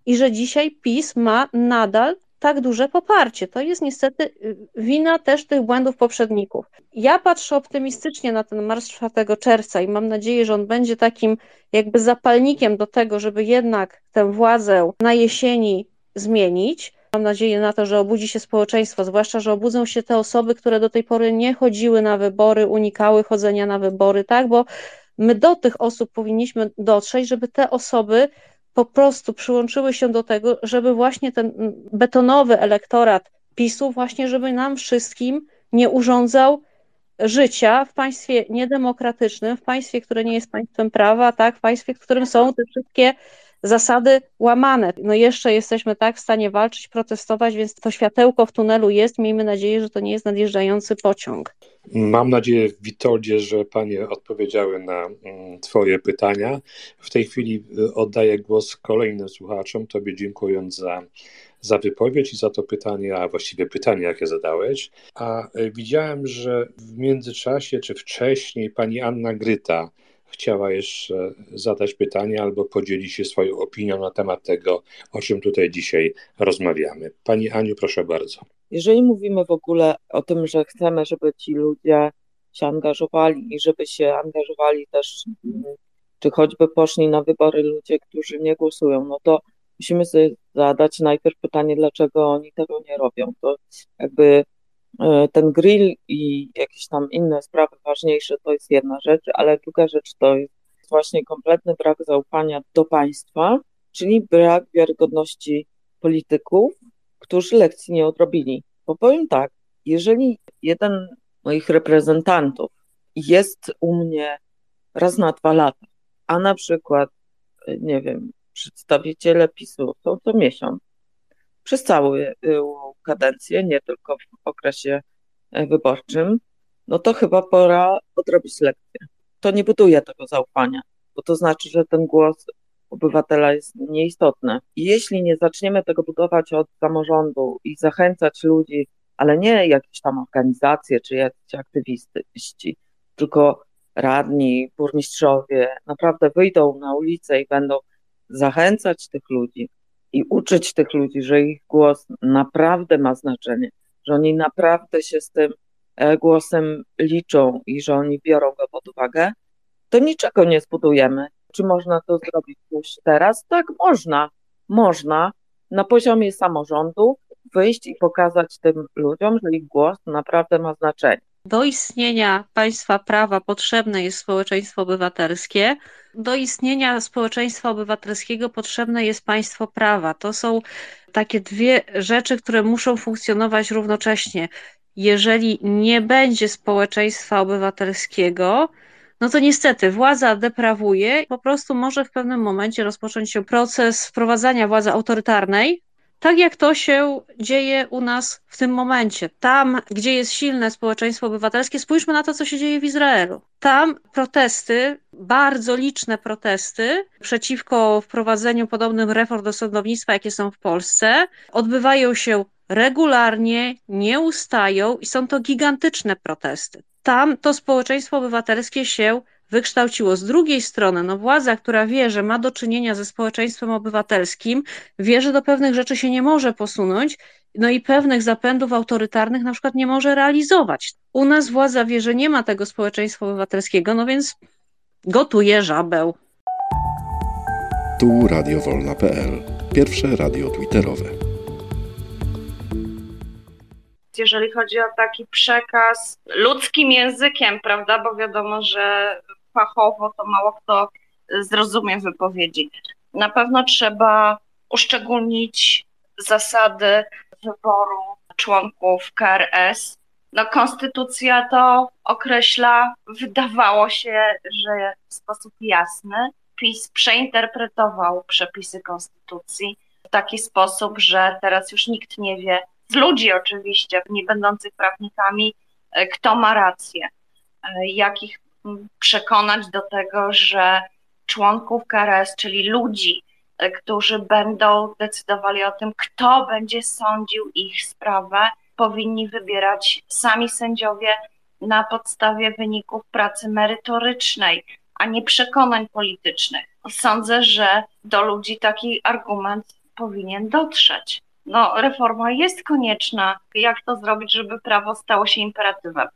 i że dzisiaj PiS ma nadal tak duże poparcie. To jest niestety y, wina też tych błędów poprzedników. Ja patrzę optymistycznie na ten marsz 4 czerwca i mam nadzieję, że on będzie takim jakby zapalnikiem do tego, żeby jednak tę władzę na jesieni zmienić. Mam nadzieję na to, że obudzi się społeczeństwo, zwłaszcza, że obudzą się te osoby, które do tej pory nie chodziły na wybory, unikały chodzenia na wybory, tak, bo My do tych osób powinniśmy dotrzeć, żeby te osoby po prostu przyłączyły się do tego, żeby właśnie ten betonowy elektorat PiSu, właśnie żeby nam wszystkim nie urządzał życia w państwie niedemokratycznym, w państwie, które nie jest państwem prawa, tak, w państwie, w którym są te wszystkie zasady łamane. No jeszcze jesteśmy tak w stanie walczyć, protestować, więc to światełko w tunelu jest. Miejmy nadzieję, że to nie jest nadjeżdżający pociąg. Mam nadzieję, Witoldzie, że Panie odpowiedziały na mm, Twoje pytania. W tej chwili y, oddaję głos kolejnym słuchaczom, Tobie dziękując za, za wypowiedź i za to pytanie, a właściwie pytanie, jakie zadałeś. A y, widziałem, że w międzyczasie, czy wcześniej, Pani Anna Gryta chciała jeszcze zadać pytanie albo podzielić się swoją opinią na temat tego, o czym tutaj dzisiaj rozmawiamy. Pani Aniu, proszę bardzo. Jeżeli mówimy w ogóle o tym, że chcemy, żeby ci ludzie się angażowali i żeby się angażowali też czy choćby poszli na wybory ludzie, którzy nie głosują, no to musimy sobie zadać najpierw pytanie, dlaczego oni tego nie robią. To jakby ten grill i jakieś tam inne sprawy ważniejsze to jest jedna rzecz, ale druga rzecz to jest właśnie kompletny brak zaufania do państwa, czyli brak wiarygodności polityków, którzy lekcji nie odrobili. Bo powiem tak, jeżeli jeden moich reprezentantów jest u mnie raz na dwa lata, a na przykład, nie wiem, przedstawiciele PiSu są co miesiąc, przez całą kadencję, nie tylko w okresie wyborczym, no to chyba pora odrobić lekcję. To nie buduje tego zaufania, bo to znaczy, że ten głos obywatela jest nieistotny. I jeśli nie zaczniemy tego budować od samorządu i zachęcać ludzi, ale nie jakieś tam organizacje czy jakiś aktywiści, tylko radni, burmistrzowie naprawdę wyjdą na ulicę i będą zachęcać tych ludzi i uczyć tych ludzi, że ich głos naprawdę ma znaczenie, że oni naprawdę się z tym e, głosem liczą i że oni biorą go pod uwagę, to niczego nie zbudujemy. Czy można to zrobić już teraz? Tak, można. Można na poziomie samorządu wyjść i pokazać tym ludziom, że ich głos naprawdę ma znaczenie. Do istnienia państwa prawa potrzebne jest społeczeństwo obywatelskie. Do istnienia społeczeństwa obywatelskiego potrzebne jest państwo prawa. To są takie dwie rzeczy, które muszą funkcjonować równocześnie. Jeżeli nie będzie społeczeństwa obywatelskiego, no to niestety władza deprawuje, po prostu może w pewnym momencie rozpocząć się proces wprowadzania władzy autorytarnej, tak jak to się dzieje u nas w tym momencie. Tam, gdzie jest silne społeczeństwo obywatelskie, spójrzmy na to, co się dzieje w Izraelu. Tam protesty, bardzo liczne protesty przeciwko wprowadzeniu podobnych reform do sądownictwa, jakie są w Polsce, odbywają się regularnie, nie ustają i są to gigantyczne protesty. Tam to społeczeństwo obywatelskie się wykształciło. Z drugiej strony, no władza, która wie, że ma do czynienia ze społeczeństwem obywatelskim, wie, że do pewnych rzeczy się nie może posunąć, no i pewnych zapędów autorytarnych na przykład nie może realizować. U nas władza wie, że nie ma tego społeczeństwa obywatelskiego, no więc gotuje żabeł. Tu radiowolna.pl, pierwsze radio twitterowe. Jeżeli chodzi o taki przekaz ludzkim językiem, prawda, bo wiadomo, że fachowo, to mało kto zrozumie wypowiedzi. Na pewno trzeba uszczególnić zasady wyboru członków KRS. No, konstytucja to określa, wydawało się, że w sposób jasny. PiS przeinterpretował przepisy konstytucji w taki sposób, że teraz już nikt nie wie, z ludzi oczywiście, nie będących prawnikami, kto ma rację, jakich przekonać do tego, że członków KRS, czyli ludzi, e, którzy będą decydowali o tym, kto będzie sądził ich sprawę, powinni wybierać sami sędziowie na podstawie wyników pracy merytorycznej, a nie przekonań politycznych. Sądzę, że do ludzi taki argument powinien dotrzeć. No, reforma jest konieczna. Jak to zrobić, żeby prawo stało się imperatywem?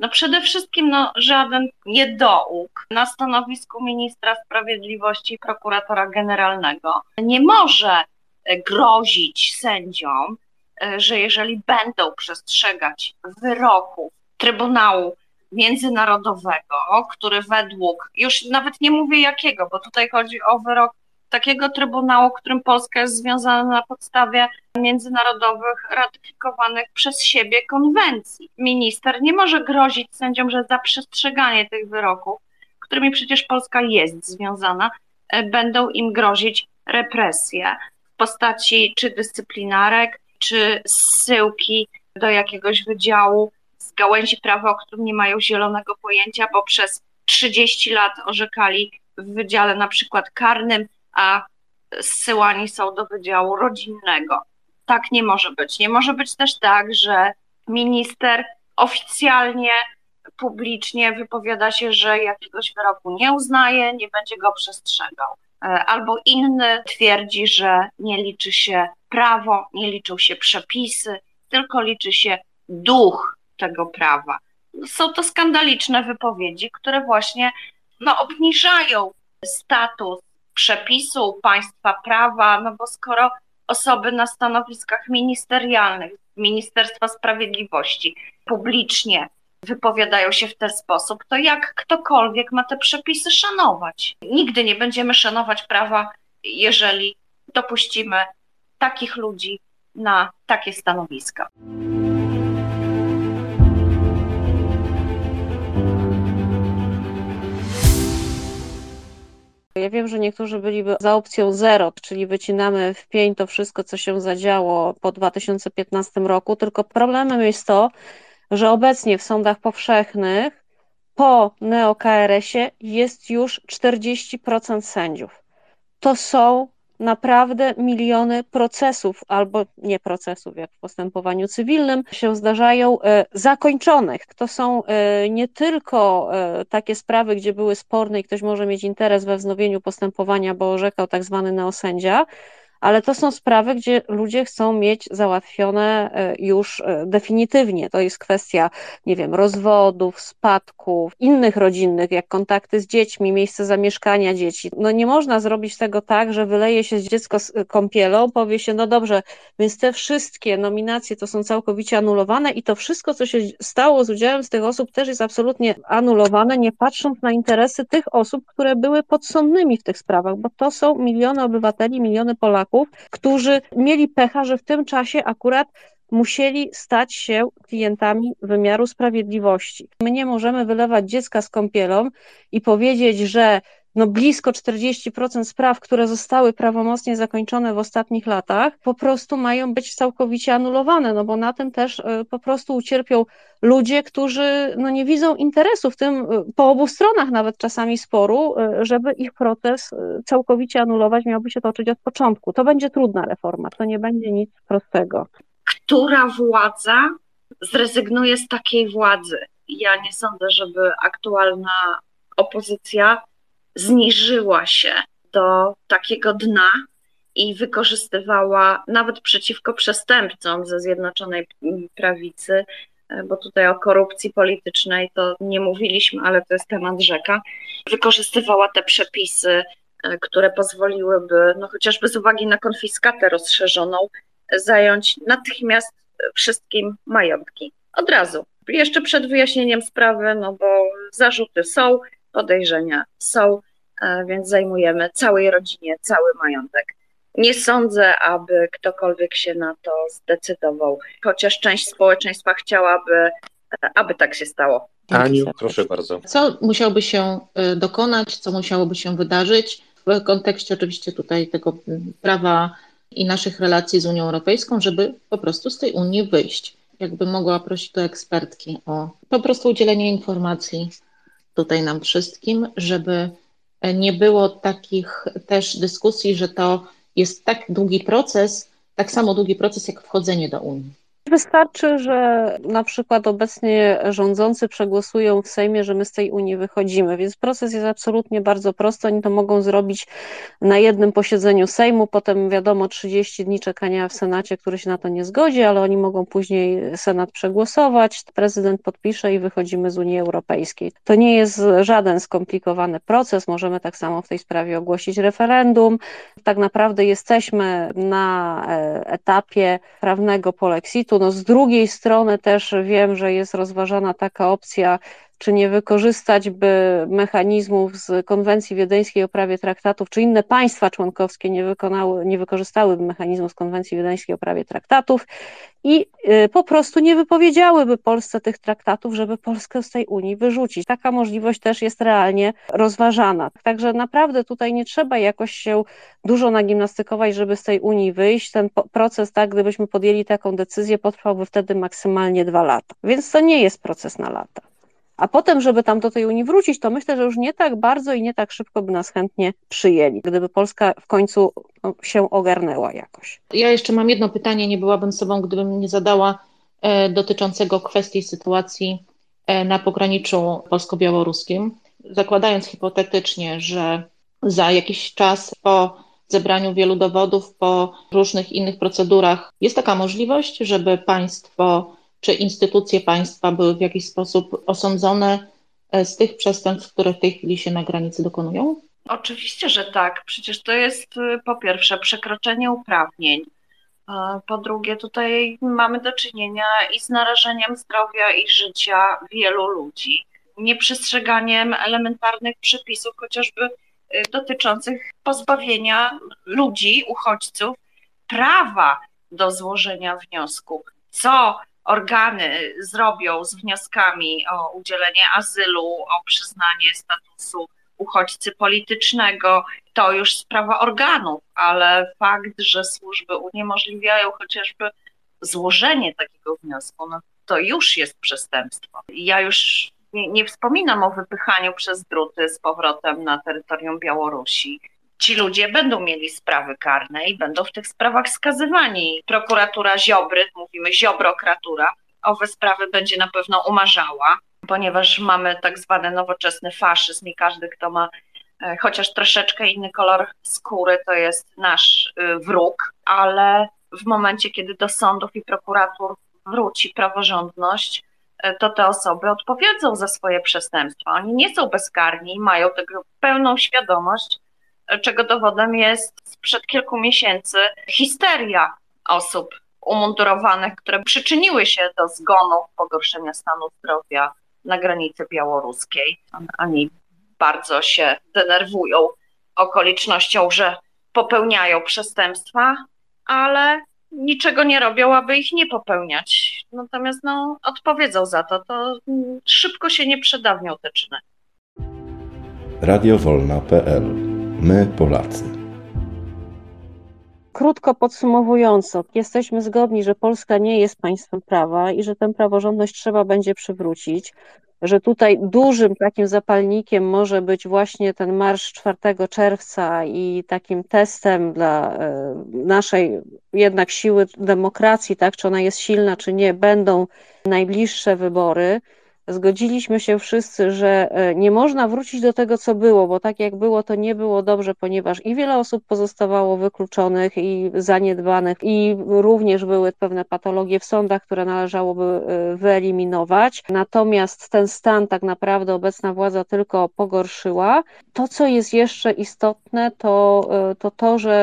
No przede wszystkim no, żaden niedołóg na stanowisku ministra sprawiedliwości i prokuratora generalnego nie może e, grozić sędziom, e, że jeżeli będą przestrzegać wyroków Trybunału Międzynarodowego, który według, już nawet nie mówię jakiego, bo tutaj chodzi o wyrok takiego trybunału, którym Polska jest związana na podstawie międzynarodowych ratyfikowanych przez siebie konwencji. Minister nie może grozić sędziom, że za przestrzeganie tych wyroków, którymi przecież Polska jest związana, e, będą im grozić represje w postaci czy dyscyplinarek, czy zsyłki do jakiegoś wydziału z gałęzi prawa, o którym nie mają zielonego pojęcia, bo przez 30 lat orzekali w wydziale na przykład karnym, a zsyłani są do wydziału rodzinnego. Tak nie może być. Nie może być też tak, że minister oficjalnie, publicznie wypowiada się, że jakiegoś wyroku nie uznaje, nie będzie go przestrzegał. E, albo inny twierdzi, że nie liczy się prawo, nie liczą się przepisy, tylko liczy się duch tego prawa. Są to skandaliczne wypowiedzi, które właśnie no, obniżają status przepisu państwa prawa, no bo skoro osoby na stanowiskach ministerialnych, Ministerstwa Sprawiedliwości publicznie wypowiadają się w ten sposób, to jak ktokolwiek ma te przepisy szanować? Nigdy nie będziemy szanować prawa, jeżeli dopuścimy takich ludzi na takie stanowiska. Ja wiem, że niektórzy byliby za opcją zero, czyli wycinamy w pień to wszystko, co się zadziało po 2015 roku, tylko problemem jest to, że obecnie w sądach powszechnych po neo-KRS-ie jest już 40% sędziów. To są naprawdę miliony procesów, albo nie procesów, jak w postępowaniu cywilnym, się zdarzają e, zakończonych. To są e, nie tylko e, takie sprawy, gdzie były sporne i ktoś może mieć interes we wznowieniu postępowania, bo orzekał tak zwany neosędzia, ale to są sprawy, gdzie ludzie chcą mieć załatwione e, już e, definitywnie. To jest kwestia, nie wiem, rozwodów, spadków, innych rodzinnych, jak kontakty z dziećmi, miejsce zamieszkania dzieci. No nie można zrobić tego tak, że wyleje się dziecko z e, kąpielą, powie się, no dobrze, więc te wszystkie nominacje to są całkowicie anulowane i to wszystko, co się stało z udziałem z tych osób też jest absolutnie anulowane, nie patrząc na interesy tych osób, które były podsądnymi w tych sprawach, bo to są miliony obywateli, miliony Polaków, Którzy mieli pecha, że w tym czasie akurat musieli stać się klientami wymiaru sprawiedliwości. My nie możemy wylewać dziecka z kąpielą i powiedzieć, że no blisko 40% spraw, które zostały prawomocnie zakończone w ostatnich latach, po prostu mają być całkowicie anulowane, no bo na tym też e, po prostu ucierpią ludzie, którzy no nie widzą interesu w tym, e, po obu stronach nawet czasami sporu, e, żeby ich proces całkowicie anulować, miałby się toczyć od początku. To będzie trudna reforma, to nie będzie nic prostego. Która władza zrezygnuje z takiej władzy? Ja nie sądzę, żeby aktualna opozycja zniżyła się do takiego dna i wykorzystywała nawet przeciwko przestępcom ze Zjednoczonej Prawicy, e, bo tutaj o korupcji politycznej to nie mówiliśmy, ale to jest temat rzeka, wykorzystywała te przepisy, e, które pozwoliłyby, no chociażby z uwagi na konfiskatę rozszerzoną, zająć natychmiast wszystkim majątki. Od razu. Jeszcze przed wyjaśnieniem sprawy, no bo zarzuty są, podejrzenia są, e, więc zajmujemy całej rodzinie cały majątek. Nie sądzę, aby ktokolwiek się na to zdecydował, chociaż część społeczeństwa chciałaby, e, aby tak się stało. Aniu, proszę bardzo. Co musiałoby się e, dokonać, co musiałoby się wydarzyć w kontekście oczywiście tutaj tego prawa i naszych relacji z Unią Europejską, żeby po prostu z tej Unii wyjść? Jakby mogła prosić do ekspertki o po prostu udzielenie informacji tutaj nam wszystkim, żeby nie było takich też dyskusji, że to jest tak długi proces, tak samo długi proces jak wchodzenie do Unii. Wystarczy, że na przykład obecnie rządzący przegłosują w Sejmie, że my z tej Unii wychodzimy, więc proces jest absolutnie bardzo prosty. Oni to mogą zrobić na jednym posiedzeniu Sejmu, potem wiadomo 30 dni czekania w Senacie, który się na to nie zgodzi, ale oni mogą później Senat przegłosować, prezydent podpisze i wychodzimy z Unii Europejskiej. To nie jest żaden skomplikowany proces, możemy tak samo w tej sprawie ogłosić referendum. Tak naprawdę jesteśmy na e, etapie prawnego polexitu, no z drugiej strony też wiem, że jest rozważana taka opcja, czy nie wykorzystać by mechanizmów z konwencji wiedeńskiej o prawie traktatów, czy inne państwa członkowskie nie, wykonały, nie wykorzystałyby mechanizmów z konwencji wiedeńskiej o prawie traktatów i y, po prostu nie wypowiedziałyby Polsce tych traktatów, żeby Polskę z tej Unii wyrzucić. Taka możliwość też jest realnie rozważana. Także naprawdę tutaj nie trzeba jakoś się dużo nagimnastykować, żeby z tej Unii wyjść. Ten proces, tak, gdybyśmy podjęli taką decyzję, potrwałby wtedy maksymalnie dwa lata. Więc to nie jest proces na lata. A potem, żeby tam do tej Unii wrócić, to myślę, że już nie tak bardzo i nie tak szybko by nas chętnie przyjęli, gdyby Polska w końcu no, się ogarnęła jakoś. Ja jeszcze mam jedno pytanie, nie byłabym sobą, gdybym nie zadała e, dotyczącego kwestii sytuacji e, na pograniczu polsko-białoruskim. Zakładając hipotetycznie, że za jakiś czas po zebraniu wielu dowodów, po różnych innych procedurach jest taka możliwość, żeby państwo czy instytucje państwa były w jakiś sposób osądzone e, z tych przestępstw, które w tej chwili się na granicy dokonują? Oczywiście, że tak. Przecież to jest y, po pierwsze przekroczenie uprawnień. Po drugie, tutaj mamy do czynienia i z narażeniem zdrowia i życia wielu ludzi, nieprzestrzeganiem elementarnych przepisów, chociażby y, dotyczących pozbawienia ludzi, uchodźców, prawa do złożenia wniosku. Co organy zrobią z wnioskami o udzielenie azylu, o przyznanie statusu uchodźcy politycznego, to już sprawa organów, ale fakt, że służby uniemożliwiają chociażby złożenie takiego wniosku, no to już jest przestępstwo. Ja już nie, nie wspominam o wypychaniu przez druty z powrotem na terytorium Białorusi. Ci ludzie będą mieli sprawy karne i będą w tych sprawach skazywani. Prokuratura Ziobry, mówimy Ziobrokratura, owe sprawy będzie na pewno umarzała ponieważ mamy tak zwany nowoczesny faszyzm i każdy, kto ma e, chociaż troszeczkę inny kolor skóry, to jest nasz y, wróg, ale w momencie, kiedy do sądów i prokuratur wróci praworządność, e, to te osoby odpowiedzą za swoje przestępstwa. Oni nie są bezkarni, mają tego pełną świadomość, e, czego dowodem jest sprzed kilku miesięcy histeria osób umundurowanych, które przyczyniły się do zgonu, pogorszenia stanu zdrowia na granicy białoruskiej. Oni bardzo się denerwują okolicznością, że popełniają przestępstwa, ale niczego nie robią, aby ich nie popełniać. Natomiast no, odpowiedzą za to, to szybko się nie przedawnią te czyny. Radiowolna.pl My Polacy. Krótko podsumowująco, jesteśmy zgodni, że Polska nie jest państwem prawa i że tę praworządność trzeba będzie przywrócić, że tutaj dużym takim zapalnikiem może być właśnie ten marsz 4 czerwca i takim testem dla e, naszej jednak siły demokracji, tak, czy ona jest silna, czy nie, będą najbliższe wybory zgodziliśmy się wszyscy, że e, nie można wrócić do tego, co było, bo tak jak było, to nie było dobrze, ponieważ i wiele osób pozostawało wykluczonych i zaniedbanych, i również były pewne patologie w sądach, które należałoby e, wyeliminować. Natomiast ten stan tak naprawdę obecna władza tylko pogorszyła. To, co jest jeszcze istotne, to e, to, to że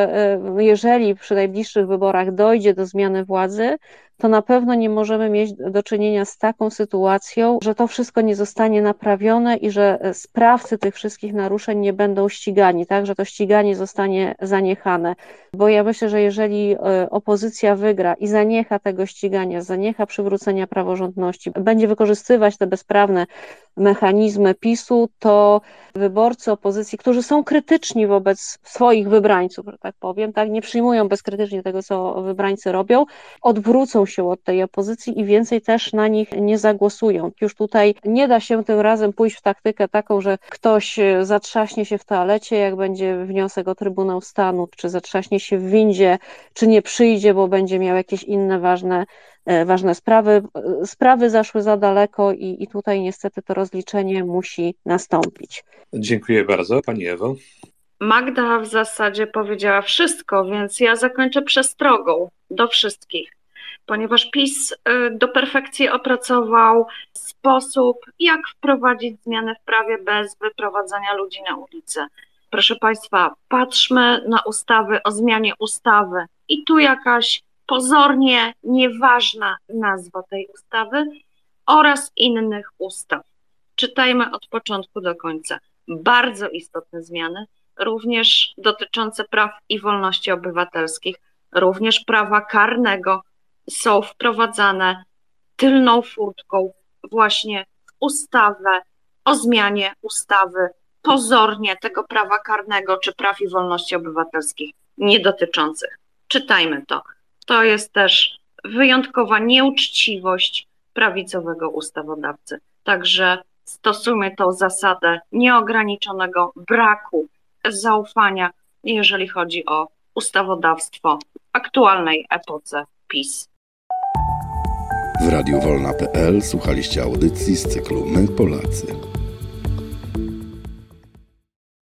jeżeli przy najbliższych wyborach dojdzie do zmiany władzy, to na pewno nie możemy mieć do czynienia z taką sytuacją, że to wszystko nie zostanie naprawione i że sprawcy tych wszystkich naruszeń nie będą ścigani, tak, że to ściganie zostanie zaniechane. Bo ja myślę, że jeżeli e, opozycja wygra i zaniecha tego ścigania, zaniecha przywrócenia praworządności, będzie wykorzystywać te bezprawne mechanizmy PiSu, to wyborcy opozycji, którzy są krytyczni wobec swoich wybrańców, że tak powiem, tak, nie przyjmują bezkrytycznie tego, co wybrańcy robią, odwrócą się od tej opozycji i więcej też na nich nie zagłosują. Już tutaj nie da się tym razem pójść w taktykę taką, że ktoś zatrzaśnie się w toalecie, jak będzie wniosek o Trybunał Stanu, czy zatrzaśnie się w windzie, czy nie przyjdzie, bo będzie miał jakieś inne ważne E, ważne sprawy. Sprawy zaszły za daleko i, i tutaj niestety to rozliczenie musi nastąpić. Dziękuję bardzo. Pani Ewo. Magda w zasadzie powiedziała wszystko, więc ja zakończę przestrogą do wszystkich, ponieważ PiS e, do perfekcji opracował sposób, jak wprowadzić zmiany w prawie bez wyprowadzania ludzi na ulicę. Proszę Państwa, patrzmy na ustawy o zmianie ustawy i tu jakaś pozornie nieważna nazwa tej ustawy oraz innych ustaw. Czytajmy od początku do końca. Bardzo istotne zmiany, również dotyczące praw i wolności obywatelskich, również prawa karnego są wprowadzane tylną furtką właśnie w ustawę o zmianie ustawy pozornie tego prawa karnego czy praw i wolności obywatelskich nie dotyczących. Czytajmy to. To jest też wyjątkowa nieuczciwość prawicowego ustawodawcy. Także stosujmy tą zasadę nieograniczonego braku zaufania, jeżeli chodzi o ustawodawstwo aktualnej epoce PiS. W Radiu Wolna.pl słuchaliście audycji z cyklu My Polacy.